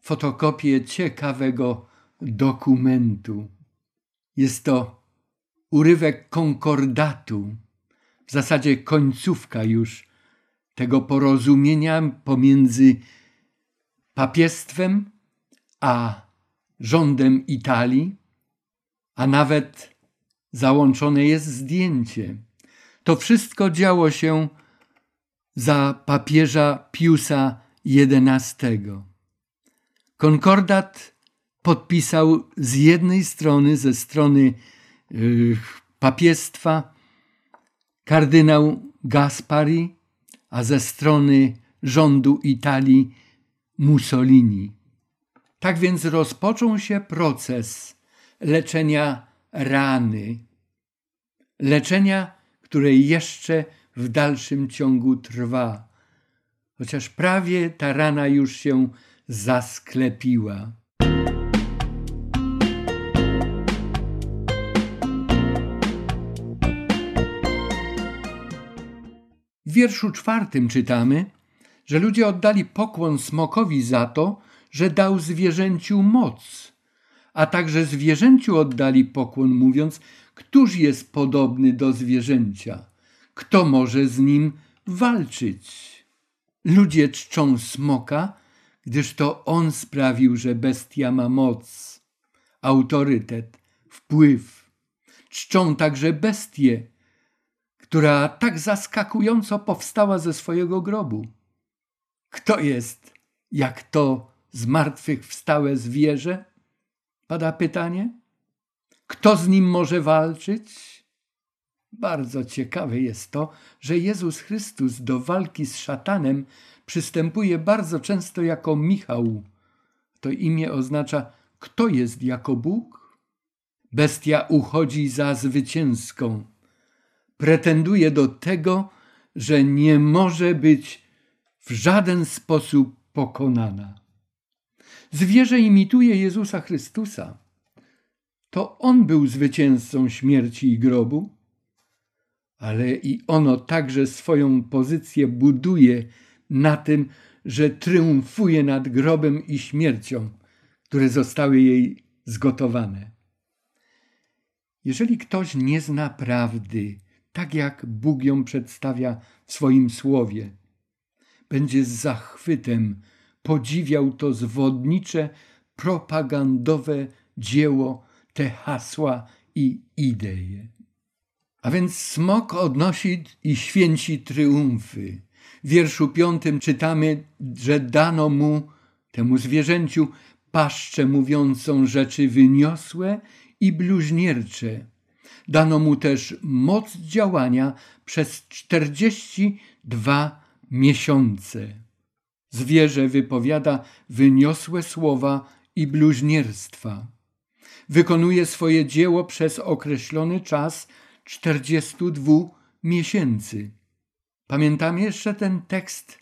fotokopię ciekawego dokumentu. Jest to urywek konkordatu, w zasadzie końcówka już tego porozumienia pomiędzy papiestwem a rządem Italii, a nawet załączone jest zdjęcie. To wszystko działo się za papieża Piusa XI. Konkordat podpisał z jednej strony, ze strony papiestwa, kardynał Gaspari, a ze strony rządu Italii Mussolini. Tak więc rozpoczął się proces leczenia rany, leczenia, które jeszcze w dalszym ciągu trwa, chociaż prawie ta rana już się zasklepiła. W wierszu czwartym czytamy, że ludzie oddali pokłon smokowi za to, że dał zwierzęciu moc, a także zwierzęciu oddali pokłon, mówiąc, któż jest podobny do zwierzęcia, kto może z nim walczyć. Ludzie czczą smoka, gdyż to on sprawił, że bestia ma moc, autorytet, wpływ. Czczą także bestię, która tak zaskakująco powstała ze swojego grobu. Kto jest jak to zmartwychwstałe zwierzę? Pada pytanie. Kto z nim może walczyć? Bardzo ciekawe jest to, że Jezus Chrystus do walki z szatanem przystępuje bardzo często jako Michał. To imię oznacza kto jest jako Bóg? Bestia uchodzi za zwycięską. Pretenduje do tego, że nie może być w żaden sposób pokonana. Zwierzę imituje Jezusa Chrystusa. To On był zwycięzcą śmierci i grobu, ale i ono także swoją pozycję buduje na tym, że triumfuje nad grobem i śmiercią, które zostały jej zgotowane. Jeżeli ktoś nie zna prawdy, tak jak Bóg ją przedstawia w swoim słowie, będzie z zachwytem podziwiał to zwodnicze, propagandowe dzieło, te hasła i idee. A więc smok odnosi i święci triumfy. W wierszu piątym czytamy, że dano mu, temu zwierzęciu, paszczę mówiącą rzeczy wyniosłe i bluźniercze. Dano mu też moc działania przez czterdzieści dwa miesiące. Zwierzę wypowiada wyniosłe słowa i bluźnierstwa. Wykonuje swoje dzieło przez określony czas 42 miesięcy. Pamiętam jeszcze ten tekst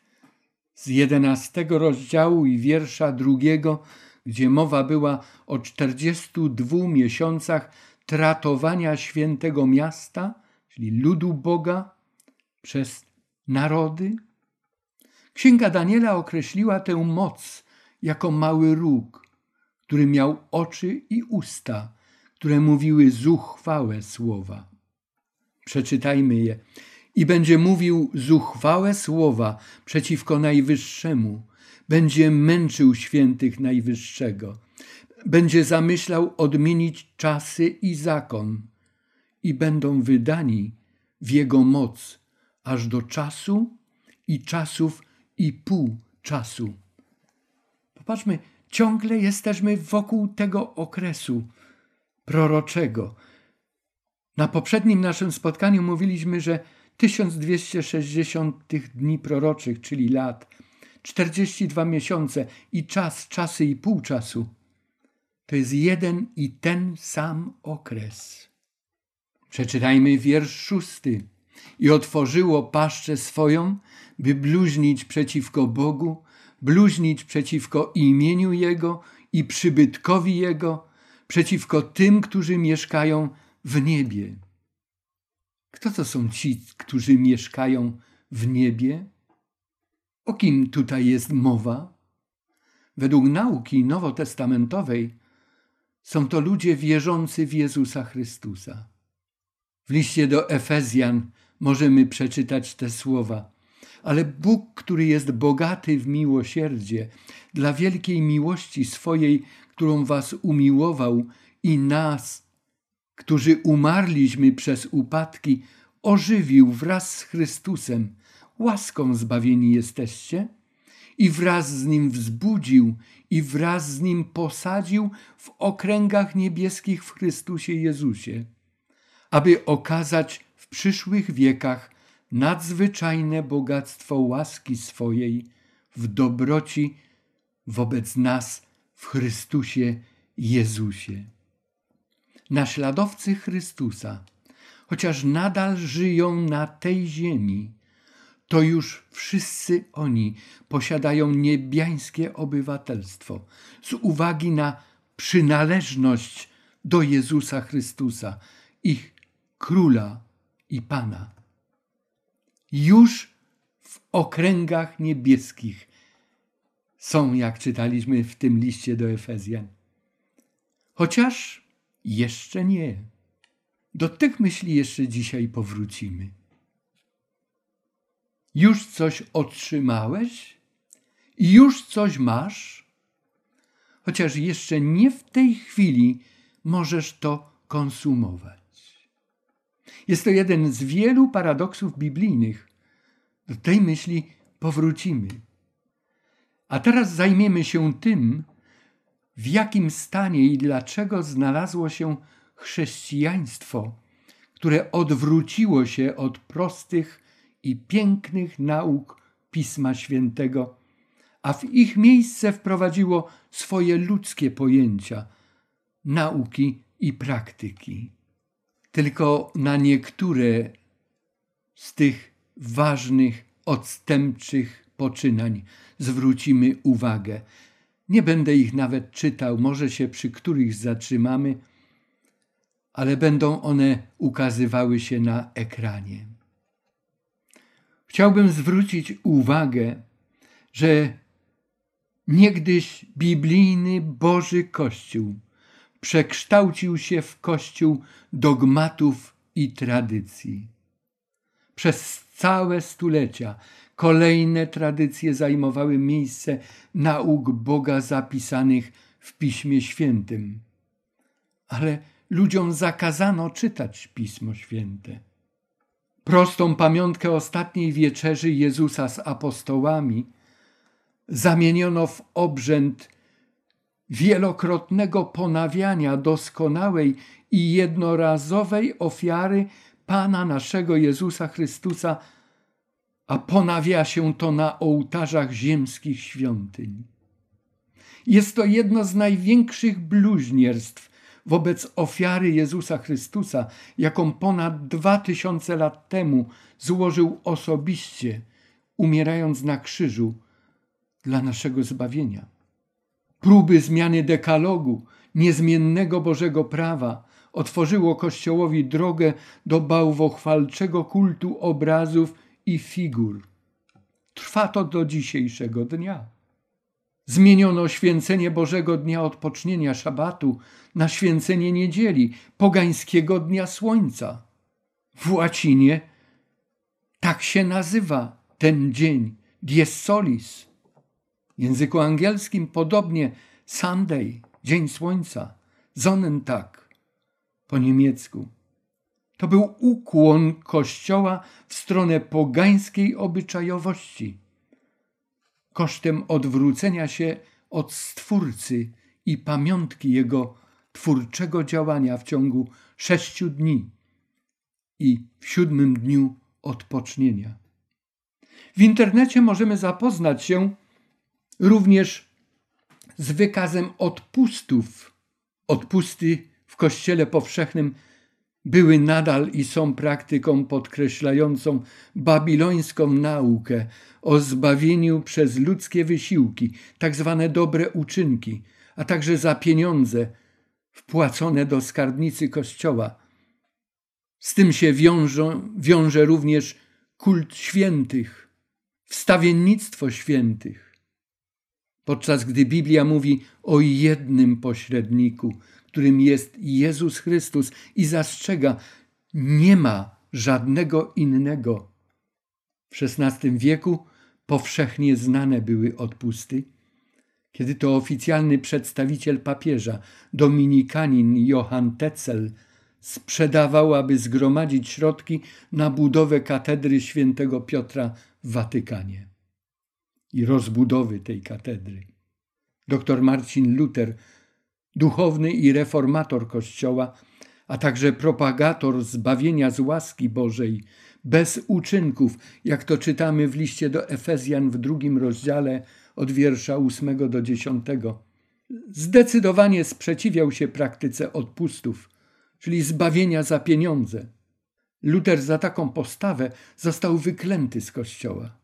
z jedenastego rozdziału i wiersza drugiego, gdzie mowa była o 42 miesiącach tratowania świętego miasta, czyli ludu Boga, przez narody. Księga Daniela określiła tę moc jako mały róg, który miał oczy i usta, które mówiły zuchwałe słowa. Przeczytajmy je. I będzie mówił zuchwałe słowa przeciwko Najwyższemu, będzie męczył świętych Najwyższego, będzie zamyślał odmienić czasy i zakon, i będą wydani w jego moc aż do czasu i czasów i pół czasu. Popatrzmy, ciągle jesteśmy wokół tego okresu proroczego. Na poprzednim naszym spotkaniu mówiliśmy, że 1260 tych dni proroczych, czyli lat, 42 miesiące i czas, czasy i pół czasu, to jest jeden i ten sam okres. Przeczytajmy wiersz szósty. I otworzyło paszczę swoją, by bluźnić przeciwko Bogu, bluźnić przeciwko imieniu Jego i przybytkowi Jego, przeciwko tym, którzy mieszkają w niebie. Kto to są ci, którzy mieszkają w niebie? O kim tutaj jest mowa? Według nauki nowotestamentowej Są to ludzie wierzący w Jezusa Chrystusa. W liście do Efezjan możemy przeczytać te słowa. Ale Bóg, który jest bogaty w miłosierdzie, dla wielkiej miłości swojej, którą was umiłował i nas, którzy umarliśmy przez upadki, ożywił wraz z Chrystusem. Łaską zbawieni jesteście i wraz z Nim wzbudził i wraz z Nim posadził w okręgach niebieskich w Chrystusie Jezusie, aby okazać w przyszłych wiekach nadzwyczajne bogactwo łaski swojej w dobroci wobec nas w Chrystusie Jezusie. Naśladowcy Chrystusa, chociaż nadal żyją na tej ziemi, to już wszyscy oni posiadają niebiańskie obywatelstwo z uwagi na przynależność do Jezusa Chrystusa, ich króla i pana. Już w okręgach niebieskich są, jak czytaliśmy w tym liście do Efezjan. Chociaż jeszcze nie. Do tych myśli jeszcze dzisiaj powrócimy. Już coś otrzymałeś? Już coś masz? Chociaż jeszcze nie w tej chwili możesz to konsumować. Jest to jeden z wielu paradoksów biblijnych. Do tej myśli powrócimy. A teraz zajmiemy się tym, w jakim stanie i dlaczego znalazło się chrześcijaństwo, które odwróciło się od prostych i pięknych nauk Pisma Świętego, a w ich miejsce wprowadziło swoje ludzkie pojęcia, nauki i praktyki. Tylko na niektóre z tych ważnych, odstępczych poczynań zwrócimy uwagę. Nie będę ich nawet czytał, może się przy których zatrzymamy, ale będą one ukazywały się na ekranie. Chciałbym zwrócić uwagę, że niegdyś biblijny Boży Kościół przekształcił się w kościół dogmatów i tradycji. Przez całe stulecia kolejne tradycje zajmowały miejsce nauk Boga zapisanych w Piśmie Świętym. Ale ludziom zakazano czytać Pismo Święte. Prostą pamiątkę ostatniej wieczerzy Jezusa z apostołami zamieniono w obrzęd wielokrotnego ponawiania doskonałej i jednorazowej ofiary Pana naszego Jezusa Chrystusa, a ponawia się to na ołtarzach ziemskich świątyń. Jest to jedno z największych bluźnierstw wobec ofiary Jezusa Chrystusa, jaką ponad dwa tysiące lat temu złożył osobiście, umierając na krzyżu dla naszego zbawienia. Próby zmiany dekalogu, niezmiennego Bożego prawa, otworzyło Kościołowi drogę do bałwochwalczego kultu obrazów i figur. Trwa to do dzisiejszego dnia. Zmieniono święcenie Bożego Dnia Odpocznienia Szabatu na święcenie niedzieli, pogańskiego Dnia Słońca. W łacinie tak się nazywa ten dzień, dies solis. W języku angielskim podobnie Sunday, Dzień Słońca, Sonnentag po niemiecku. To był ukłon Kościoła w stronę pogańskiej obyczajowości, kosztem odwrócenia się od Stwórcy i pamiątki Jego twórczego działania w ciągu sześciu dni i w siódmym dniu odpocznienia. W internecie możemy zapoznać się również z wykazem odpustów. Odpusty w Kościele Powszechnym były nadal i są praktyką podkreślającą babilońską naukę o zbawieniu przez ludzkie wysiłki, tak zwane dobre uczynki, a także za pieniądze wpłacone do skarbnicy Kościoła. Z tym się wiążą, wiąże również kult świętych, wstawiennictwo świętych. podczas gdy Biblia mówi o jednym pośredniku, którym jest Jezus Chrystus i zastrzega, nie ma żadnego innego. W XVI wieku powszechnie znane były odpusty, kiedy to oficjalny przedstawiciel papieża, dominikanin Johann Tetzel, sprzedawał, aby zgromadzić środki na budowę katedry świętego Piotra w Watykanie i rozbudowy tej katedry. Dr Marcin Luther, duchowny i reformator Kościoła, a także propagator zbawienia z łaski Bożej, bez uczynków, jak to czytamy w liście do Efezjan w drugim rozdziale od wiersza ósmego do dziesiątego. Zdecydowanie sprzeciwiał się praktyce odpustów, czyli zbawienia za pieniądze. Luter za taką postawę został wyklęty z kościoła.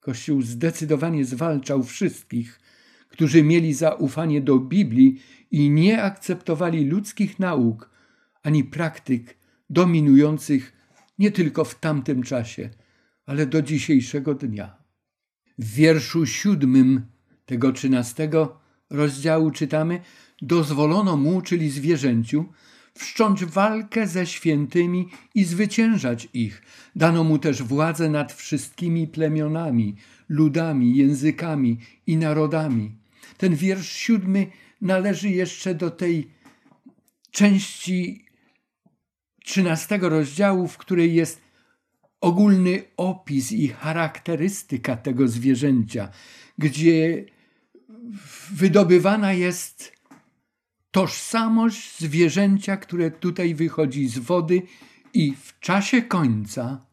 Kościół zdecydowanie zwalczał wszystkich, którzy mieli zaufanie do Biblii i nie akceptowali ludzkich nauk ani praktyk dominujących nie tylko w tamtym czasie, ale do dzisiejszego dnia. W wierszu siódmym tego trzynastego rozdziału czytamy: Dozwolono mu, czyli zwierzęciu, wszcząć walkę ze świętymi i zwyciężać ich. Dano mu też władzę nad wszystkimi plemionami, ludami, językami i narodami. Ten wiersz siódmy należy jeszcze do tej części trzynastego rozdziału, w której jest ogólny opis i charakterystyka tego zwierzęcia, gdzie wydobywana jest tożsamość zwierzęcia, które tutaj wychodzi z wody i w czasie końca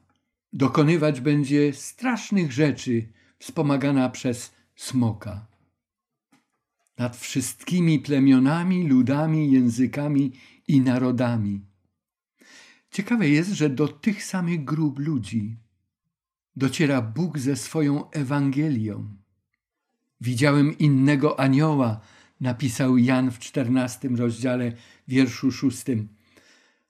dokonywać będzie strasznych rzeczy, wspomagana przez smoka. Nad wszystkimi plemionami, ludami, językami i narodami. Ciekawe jest, że do tych samych grup ludzi dociera Bóg ze swoją Ewangelią. Widziałem innego anioła, napisał Jan w czternastym rozdziale, wierszu szóstym.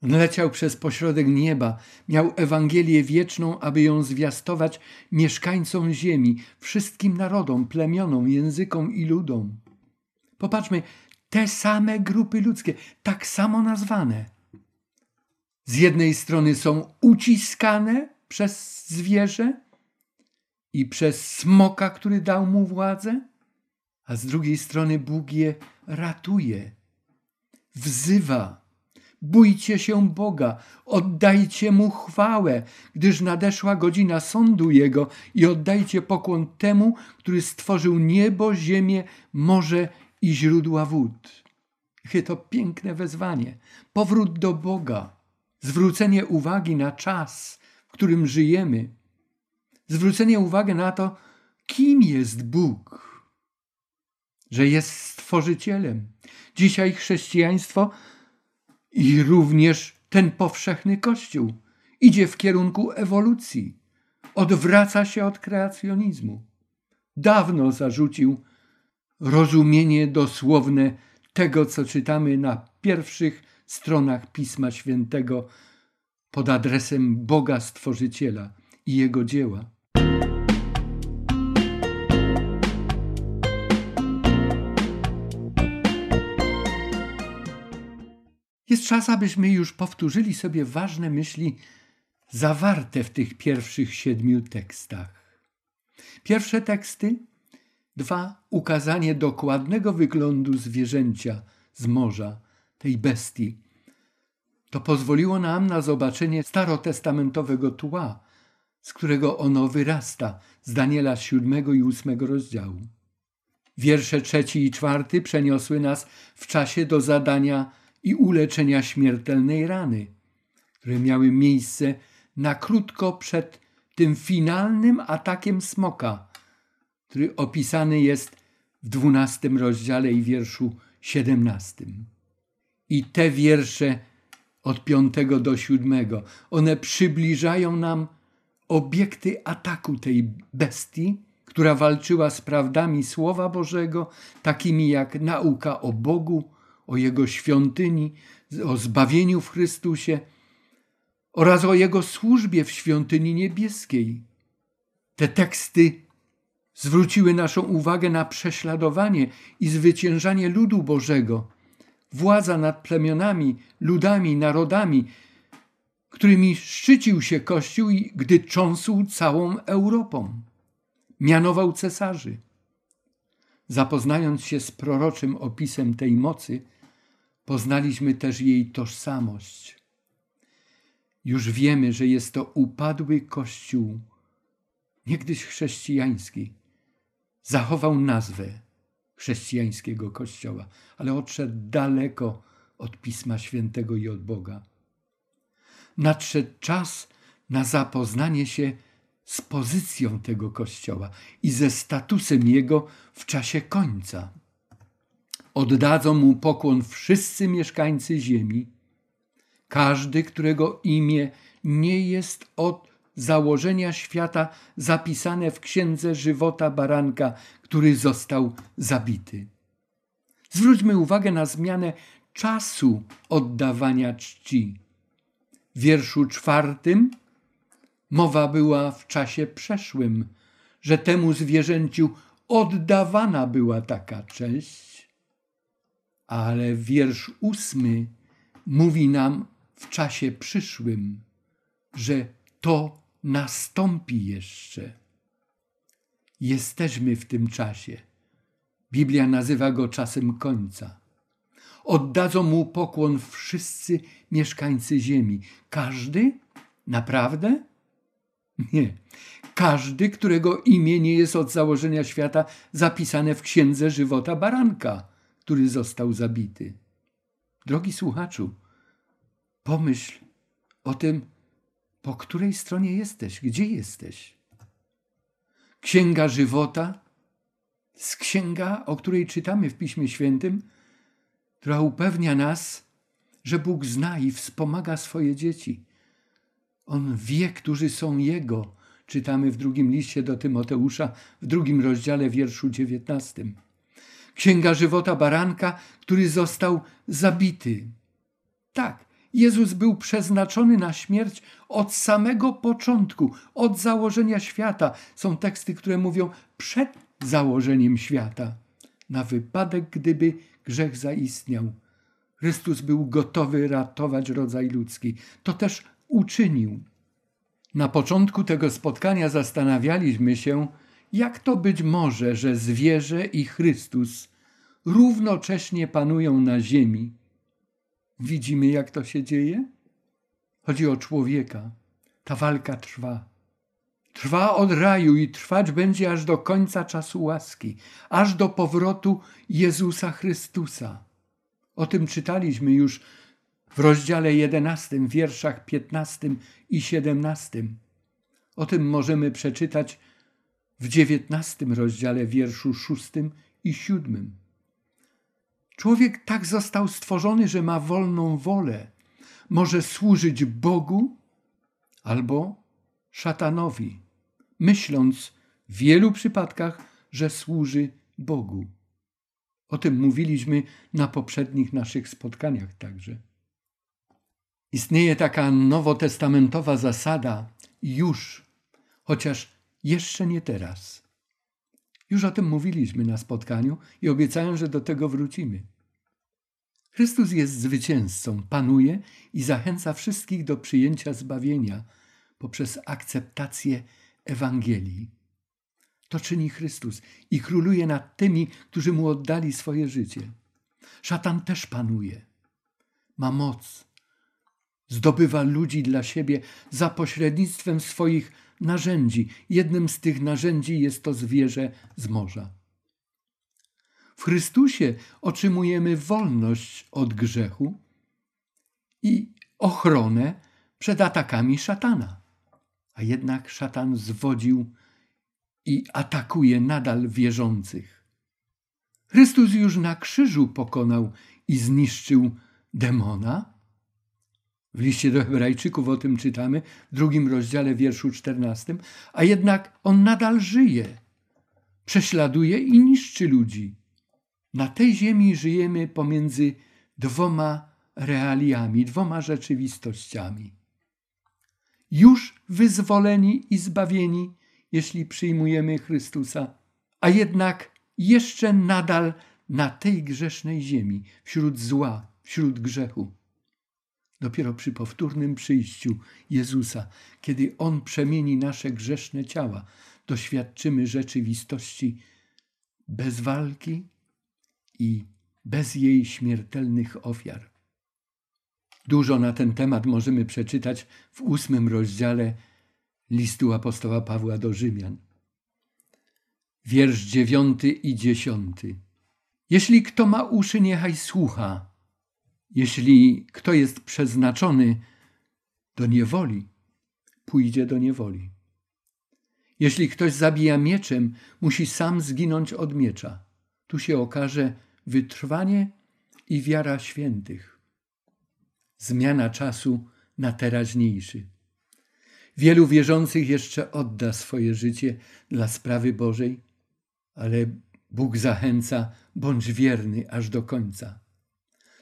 Leciał przez pośrodek nieba, miał Ewangelię wieczną, aby ją zwiastować mieszkańcom ziemi, wszystkim narodom, plemionom, językom i ludom. Popatrzmy, te same grupy ludzkie, tak samo nazwane. Z jednej strony są uciskane przez zwierzę i przez smoka, który dał mu władzę, a z drugiej strony Bóg je ratuje, wzywa. Bójcie się Boga, oddajcie Mu chwałę, gdyż nadeszła godzina sądu Jego i oddajcie pokłon temu, który stworzył niebo, ziemię, morze i źródła wód. Jakie to piękne wezwanie. Powrót do Boga, zwrócenie uwagi na czas, w którym żyjemy, zwrócenie uwagi na to, kim jest Bóg że jest stworzycielem. Dzisiaj chrześcijaństwo i również ten powszechny Kościół idzie w kierunku ewolucji, odwraca się od kreacjonizmu. Dawno zarzucił rozumienie dosłowne tego, co czytamy na pierwszych stronach Pisma Świętego pod adresem Boga Stworzyciela i Jego dzieła. Czas, abyśmy już powtórzyli sobie ważne myśli zawarte w tych pierwszych siedmiu tekstach. Pierwsze teksty, dwa, ukazanie dokładnego wyglądu zwierzęcia z morza, tej bestii. To pozwoliło nam na zobaczenie starotestamentowego tła, z którego ono wyrasta, z Daniela siódmego i ósmego rozdziału. Wiersze trzeci i czwarty przeniosły nas w czasie do zadania i uleczenia śmiertelnej rany, które miały miejsce na krótko przed tym finalnym atakiem smoka, który opisany jest w dwunastym rozdziale i wierszu siedemnastym. I te wiersze od piątego do siódmego, one przybliżają nam obiekty ataku tej bestii, która walczyła z prawdami Słowa Bożego, takimi jak nauka o Bogu, o Jego świątyni, o zbawieniu w Chrystusie oraz o Jego służbie w świątyni niebieskiej. Te teksty zwróciły naszą uwagę na prześladowanie i zwyciężanie ludu Bożego, władza nad plemionami, ludami, narodami, którymi szczycił się Kościół, gdy cząsł całą Europą. Mianował cesarzy. Zapoznając się z proroczym opisem tej mocy, poznaliśmy też jej tożsamość. Już wiemy, że jest to upadły Kościół, niegdyś chrześcijański. Zachował nazwę chrześcijańskiego Kościoła, ale odszedł daleko od Pisma Świętego i od Boga. Nadszedł czas na zapoznanie się z pozycją tego Kościoła i ze statusem jego w czasie końca. Oddadzą mu pokłon wszyscy mieszkańcy ziemi, każdy, którego imię nie jest od założenia świata zapisane w księdze żywota baranka, który został zabity. Zwróćmy uwagę na zmianę czasu oddawania czci. W wierszu czwartym mowa była w czasie przeszłym, że temu zwierzęciu oddawana była taka cześć, ale wiersz ósmy mówi nam w czasie przyszłym, że to nastąpi jeszcze. Jesteśmy w tym czasie. Biblia nazywa go czasem końca. Oddadzą mu pokłon wszyscy mieszkańcy ziemi. Każdy? Naprawdę? Nie. Każdy, którego imię nie jest od założenia świata zapisane w księdze żywota baranka, który został zabity. Drogi słuchaczu, pomyśl o tym, po której stronie jesteś, gdzie jesteś. Księga żywota, z księga, o której czytamy w Piśmie Świętym, która upewnia nas, że Bóg zna i wspomaga swoje dzieci. On wie, którzy są Jego. Czytamy w drugim liście do Tymoteusza, w drugim rozdziale, wierszu dziewiętnastym. Księga żywota baranka, który został zabity. Tak, Jezus był przeznaczony na śmierć od samego początku, od założenia świata. Są teksty, które mówią przed założeniem świata, na wypadek, gdyby grzech zaistniał. Chrystus był gotowy ratować rodzaj ludzki. To też uczynił. Na początku tego spotkania zastanawialiśmy się, jak to być może, że zwierzę i Chrystus równocześnie panują na ziemi Widzimy, jak to się dzieje? Chodzi o człowieka. Ta walka trwa. Trwa od raju i trwać będzie aż do końca czasu łaski, aż do powrotu Jezusa Chrystusa. O tym czytaliśmy już w rozdziale 11, wierszach 15 i 17. O tym możemy przeczytać w 19 rozdziale, wierszu 6 i 7. Człowiek tak został stworzony, że ma wolną wolę. Może służyć Bogu albo szatanowi, myśląc w wielu przypadkach, że służy Bogu. O tym mówiliśmy na poprzednich naszych spotkaniach także. Istnieje taka nowotestamentowa zasada już, chociaż jeszcze nie teraz. Już o tym mówiliśmy na spotkaniu i obiecałem, że do tego wrócimy. Chrystus jest zwycięzcą, panuje i zachęca wszystkich do przyjęcia zbawienia poprzez akceptację Ewangelii. To czyni Chrystus i króluje nad tymi, którzy mu oddali swoje życie. Szatan też panuje. Ma moc. Zdobywa ludzi dla siebie za pośrednictwem swoich narzędzi. Jednym z tych narzędzi jest to zwierzę z morza. W Chrystusie otrzymujemy wolność od grzechu i ochronę przed atakami szatana. A jednak szatan zwodził i atakuje nadal wierzących. Chrystus już na krzyżu pokonał i zniszczył demona, w liście do Hebrajczyków o tym czytamy, w drugim rozdziale, wierszu czternastym, a jednak on nadal żyje, prześladuje i niszczy ludzi. Na tej ziemi żyjemy pomiędzy dwoma realiami, dwoma rzeczywistościami. Już wyzwoleni i zbawieni, jeśli przyjmujemy Chrystusa, a jednak jeszcze nadal na tej grzesznej ziemi, wśród zła, wśród grzechu. Dopiero przy powtórnym przyjściu Jezusa, kiedy On przemieni nasze grzeszne ciała, doświadczymy rzeczywistości bez walki i bez jej śmiertelnych ofiar. Dużo na ten temat możemy przeczytać w ósmym rozdziale listu apostoła Pawła do Rzymian. Wiersz dziewiąty i dziesiąty. Jeśli kto ma uszy, niechaj słucha. Jeśli kto jest przeznaczony do niewoli, pójdzie do niewoli. Jeśli ktoś zabija mieczem, musi sam zginąć od miecza. Tu się okaże wytrwanie i wiara świętych. Zmiana czasu na teraźniejszy. Wielu wierzących jeszcze odda swoje życie dla sprawy Bożej, ale Bóg zachęca, bądź wierny aż do końca.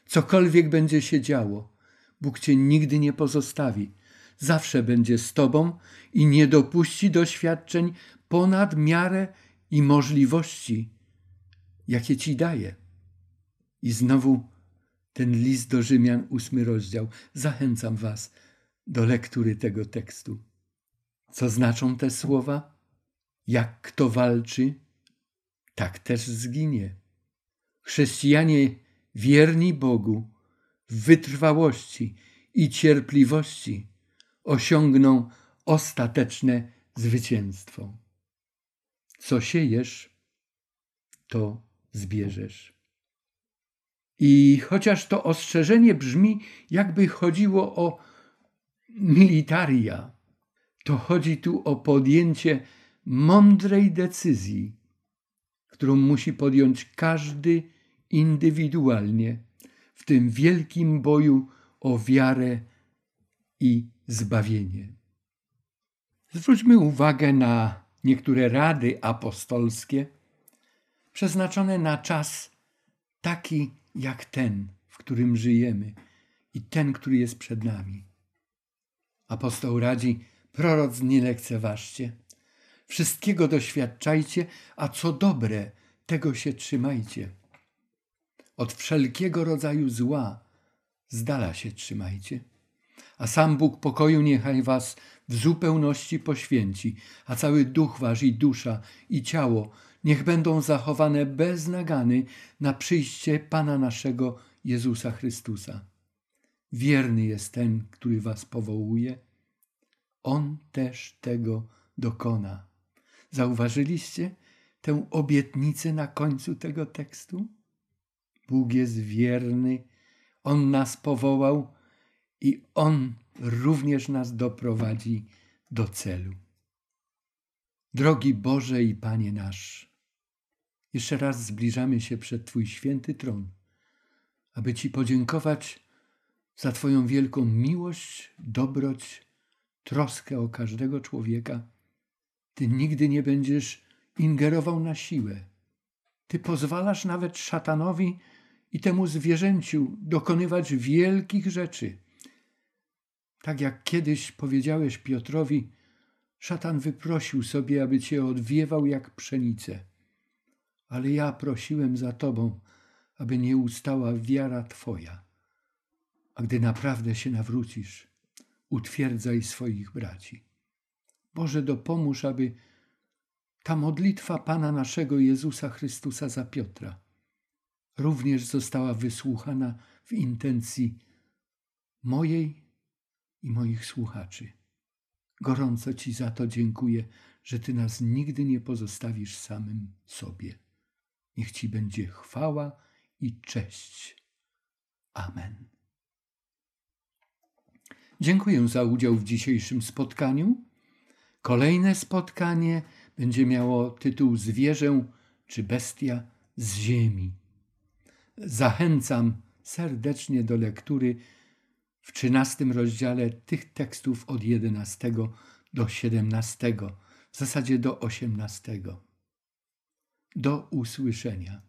Cokolwiek będzie się działo, Bóg cię nigdy nie pozostawi. Zawsze będzie z tobą i nie dopuści doświadczeń ponad miarę i możliwości, jakie ci daje. I znowu ten list do Rzymian, ósmy rozdział. Zachęcam was do lektury tego tekstu. Co znaczą te słowa? Jak kto walczy, tak też zginie. Chrześcijanie wierni Bogu w wytrwałości i cierpliwości osiągną ostateczne zwycięstwo. Co siejesz, to zbierzesz. I chociaż to ostrzeżenie brzmi, jakby chodziło o militaria, to chodzi tu o podjęcie mądrej decyzji, którą musi podjąć każdy indywidualnie w tym wielkim boju o wiarę i zbawienie. Zwróćmy uwagę na niektóre rady apostolskie przeznaczone na czas taki jak ten, w którym żyjemy i ten, który jest przed nami. Apostoł radzi, proroc nie lekceważcie, wszystkiego doświadczajcie, a co dobre, tego się trzymajcie. Od wszelkiego rodzaju zła z dala się trzymajcie. A sam Bóg pokoju niechaj was w zupełności poświęci, a cały duch wasz i dusza i ciało niech będą zachowane bez nagany na przyjście Pana naszego Jezusa Chrystusa. Wierny jest ten, który was powołuje. On też tego dokona. Zauważyliście tę obietnicę na końcu tego tekstu? Bóg jest wierny, On nas powołał i On również nas doprowadzi do celu. Drogi Boże i Panie nasz, jeszcze raz zbliżamy się przed Twój święty tron, aby Ci podziękować za Twoją wielką miłość, dobroć, troskę o każdego człowieka. Ty nigdy nie będziesz ingerował na siłę. Ty pozwalasz nawet szatanowi i temu zwierzęciu dokonywać wielkich rzeczy. Tak jak kiedyś powiedziałeś Piotrowi, szatan wyprosił sobie, aby cię odwiewał jak pszenicę. Ale ja prosiłem za tobą, aby nie ustała wiara twoja. A gdy naprawdę się nawrócisz, utwierdzaj swoich braci. Boże, dopomóż, aby ta modlitwa Pana naszego Jezusa Chrystusa za Piotra również została wysłuchana w intencji mojej i moich słuchaczy. Gorąco Ci za to dziękuję, że Ty nas nigdy nie pozostawisz samym sobie. Niech Ci będzie chwała i cześć. Amen. Dziękuję za udział w dzisiejszym spotkaniu. Kolejne spotkanie będzie miało tytuł Zwierzę czy bestia z ziemi. Zachęcam serdecznie do lektury w trzynastym rozdziale tych tekstów od jedenastego do siedemnastego, w zasadzie do osiemnastego. Do usłyszenia.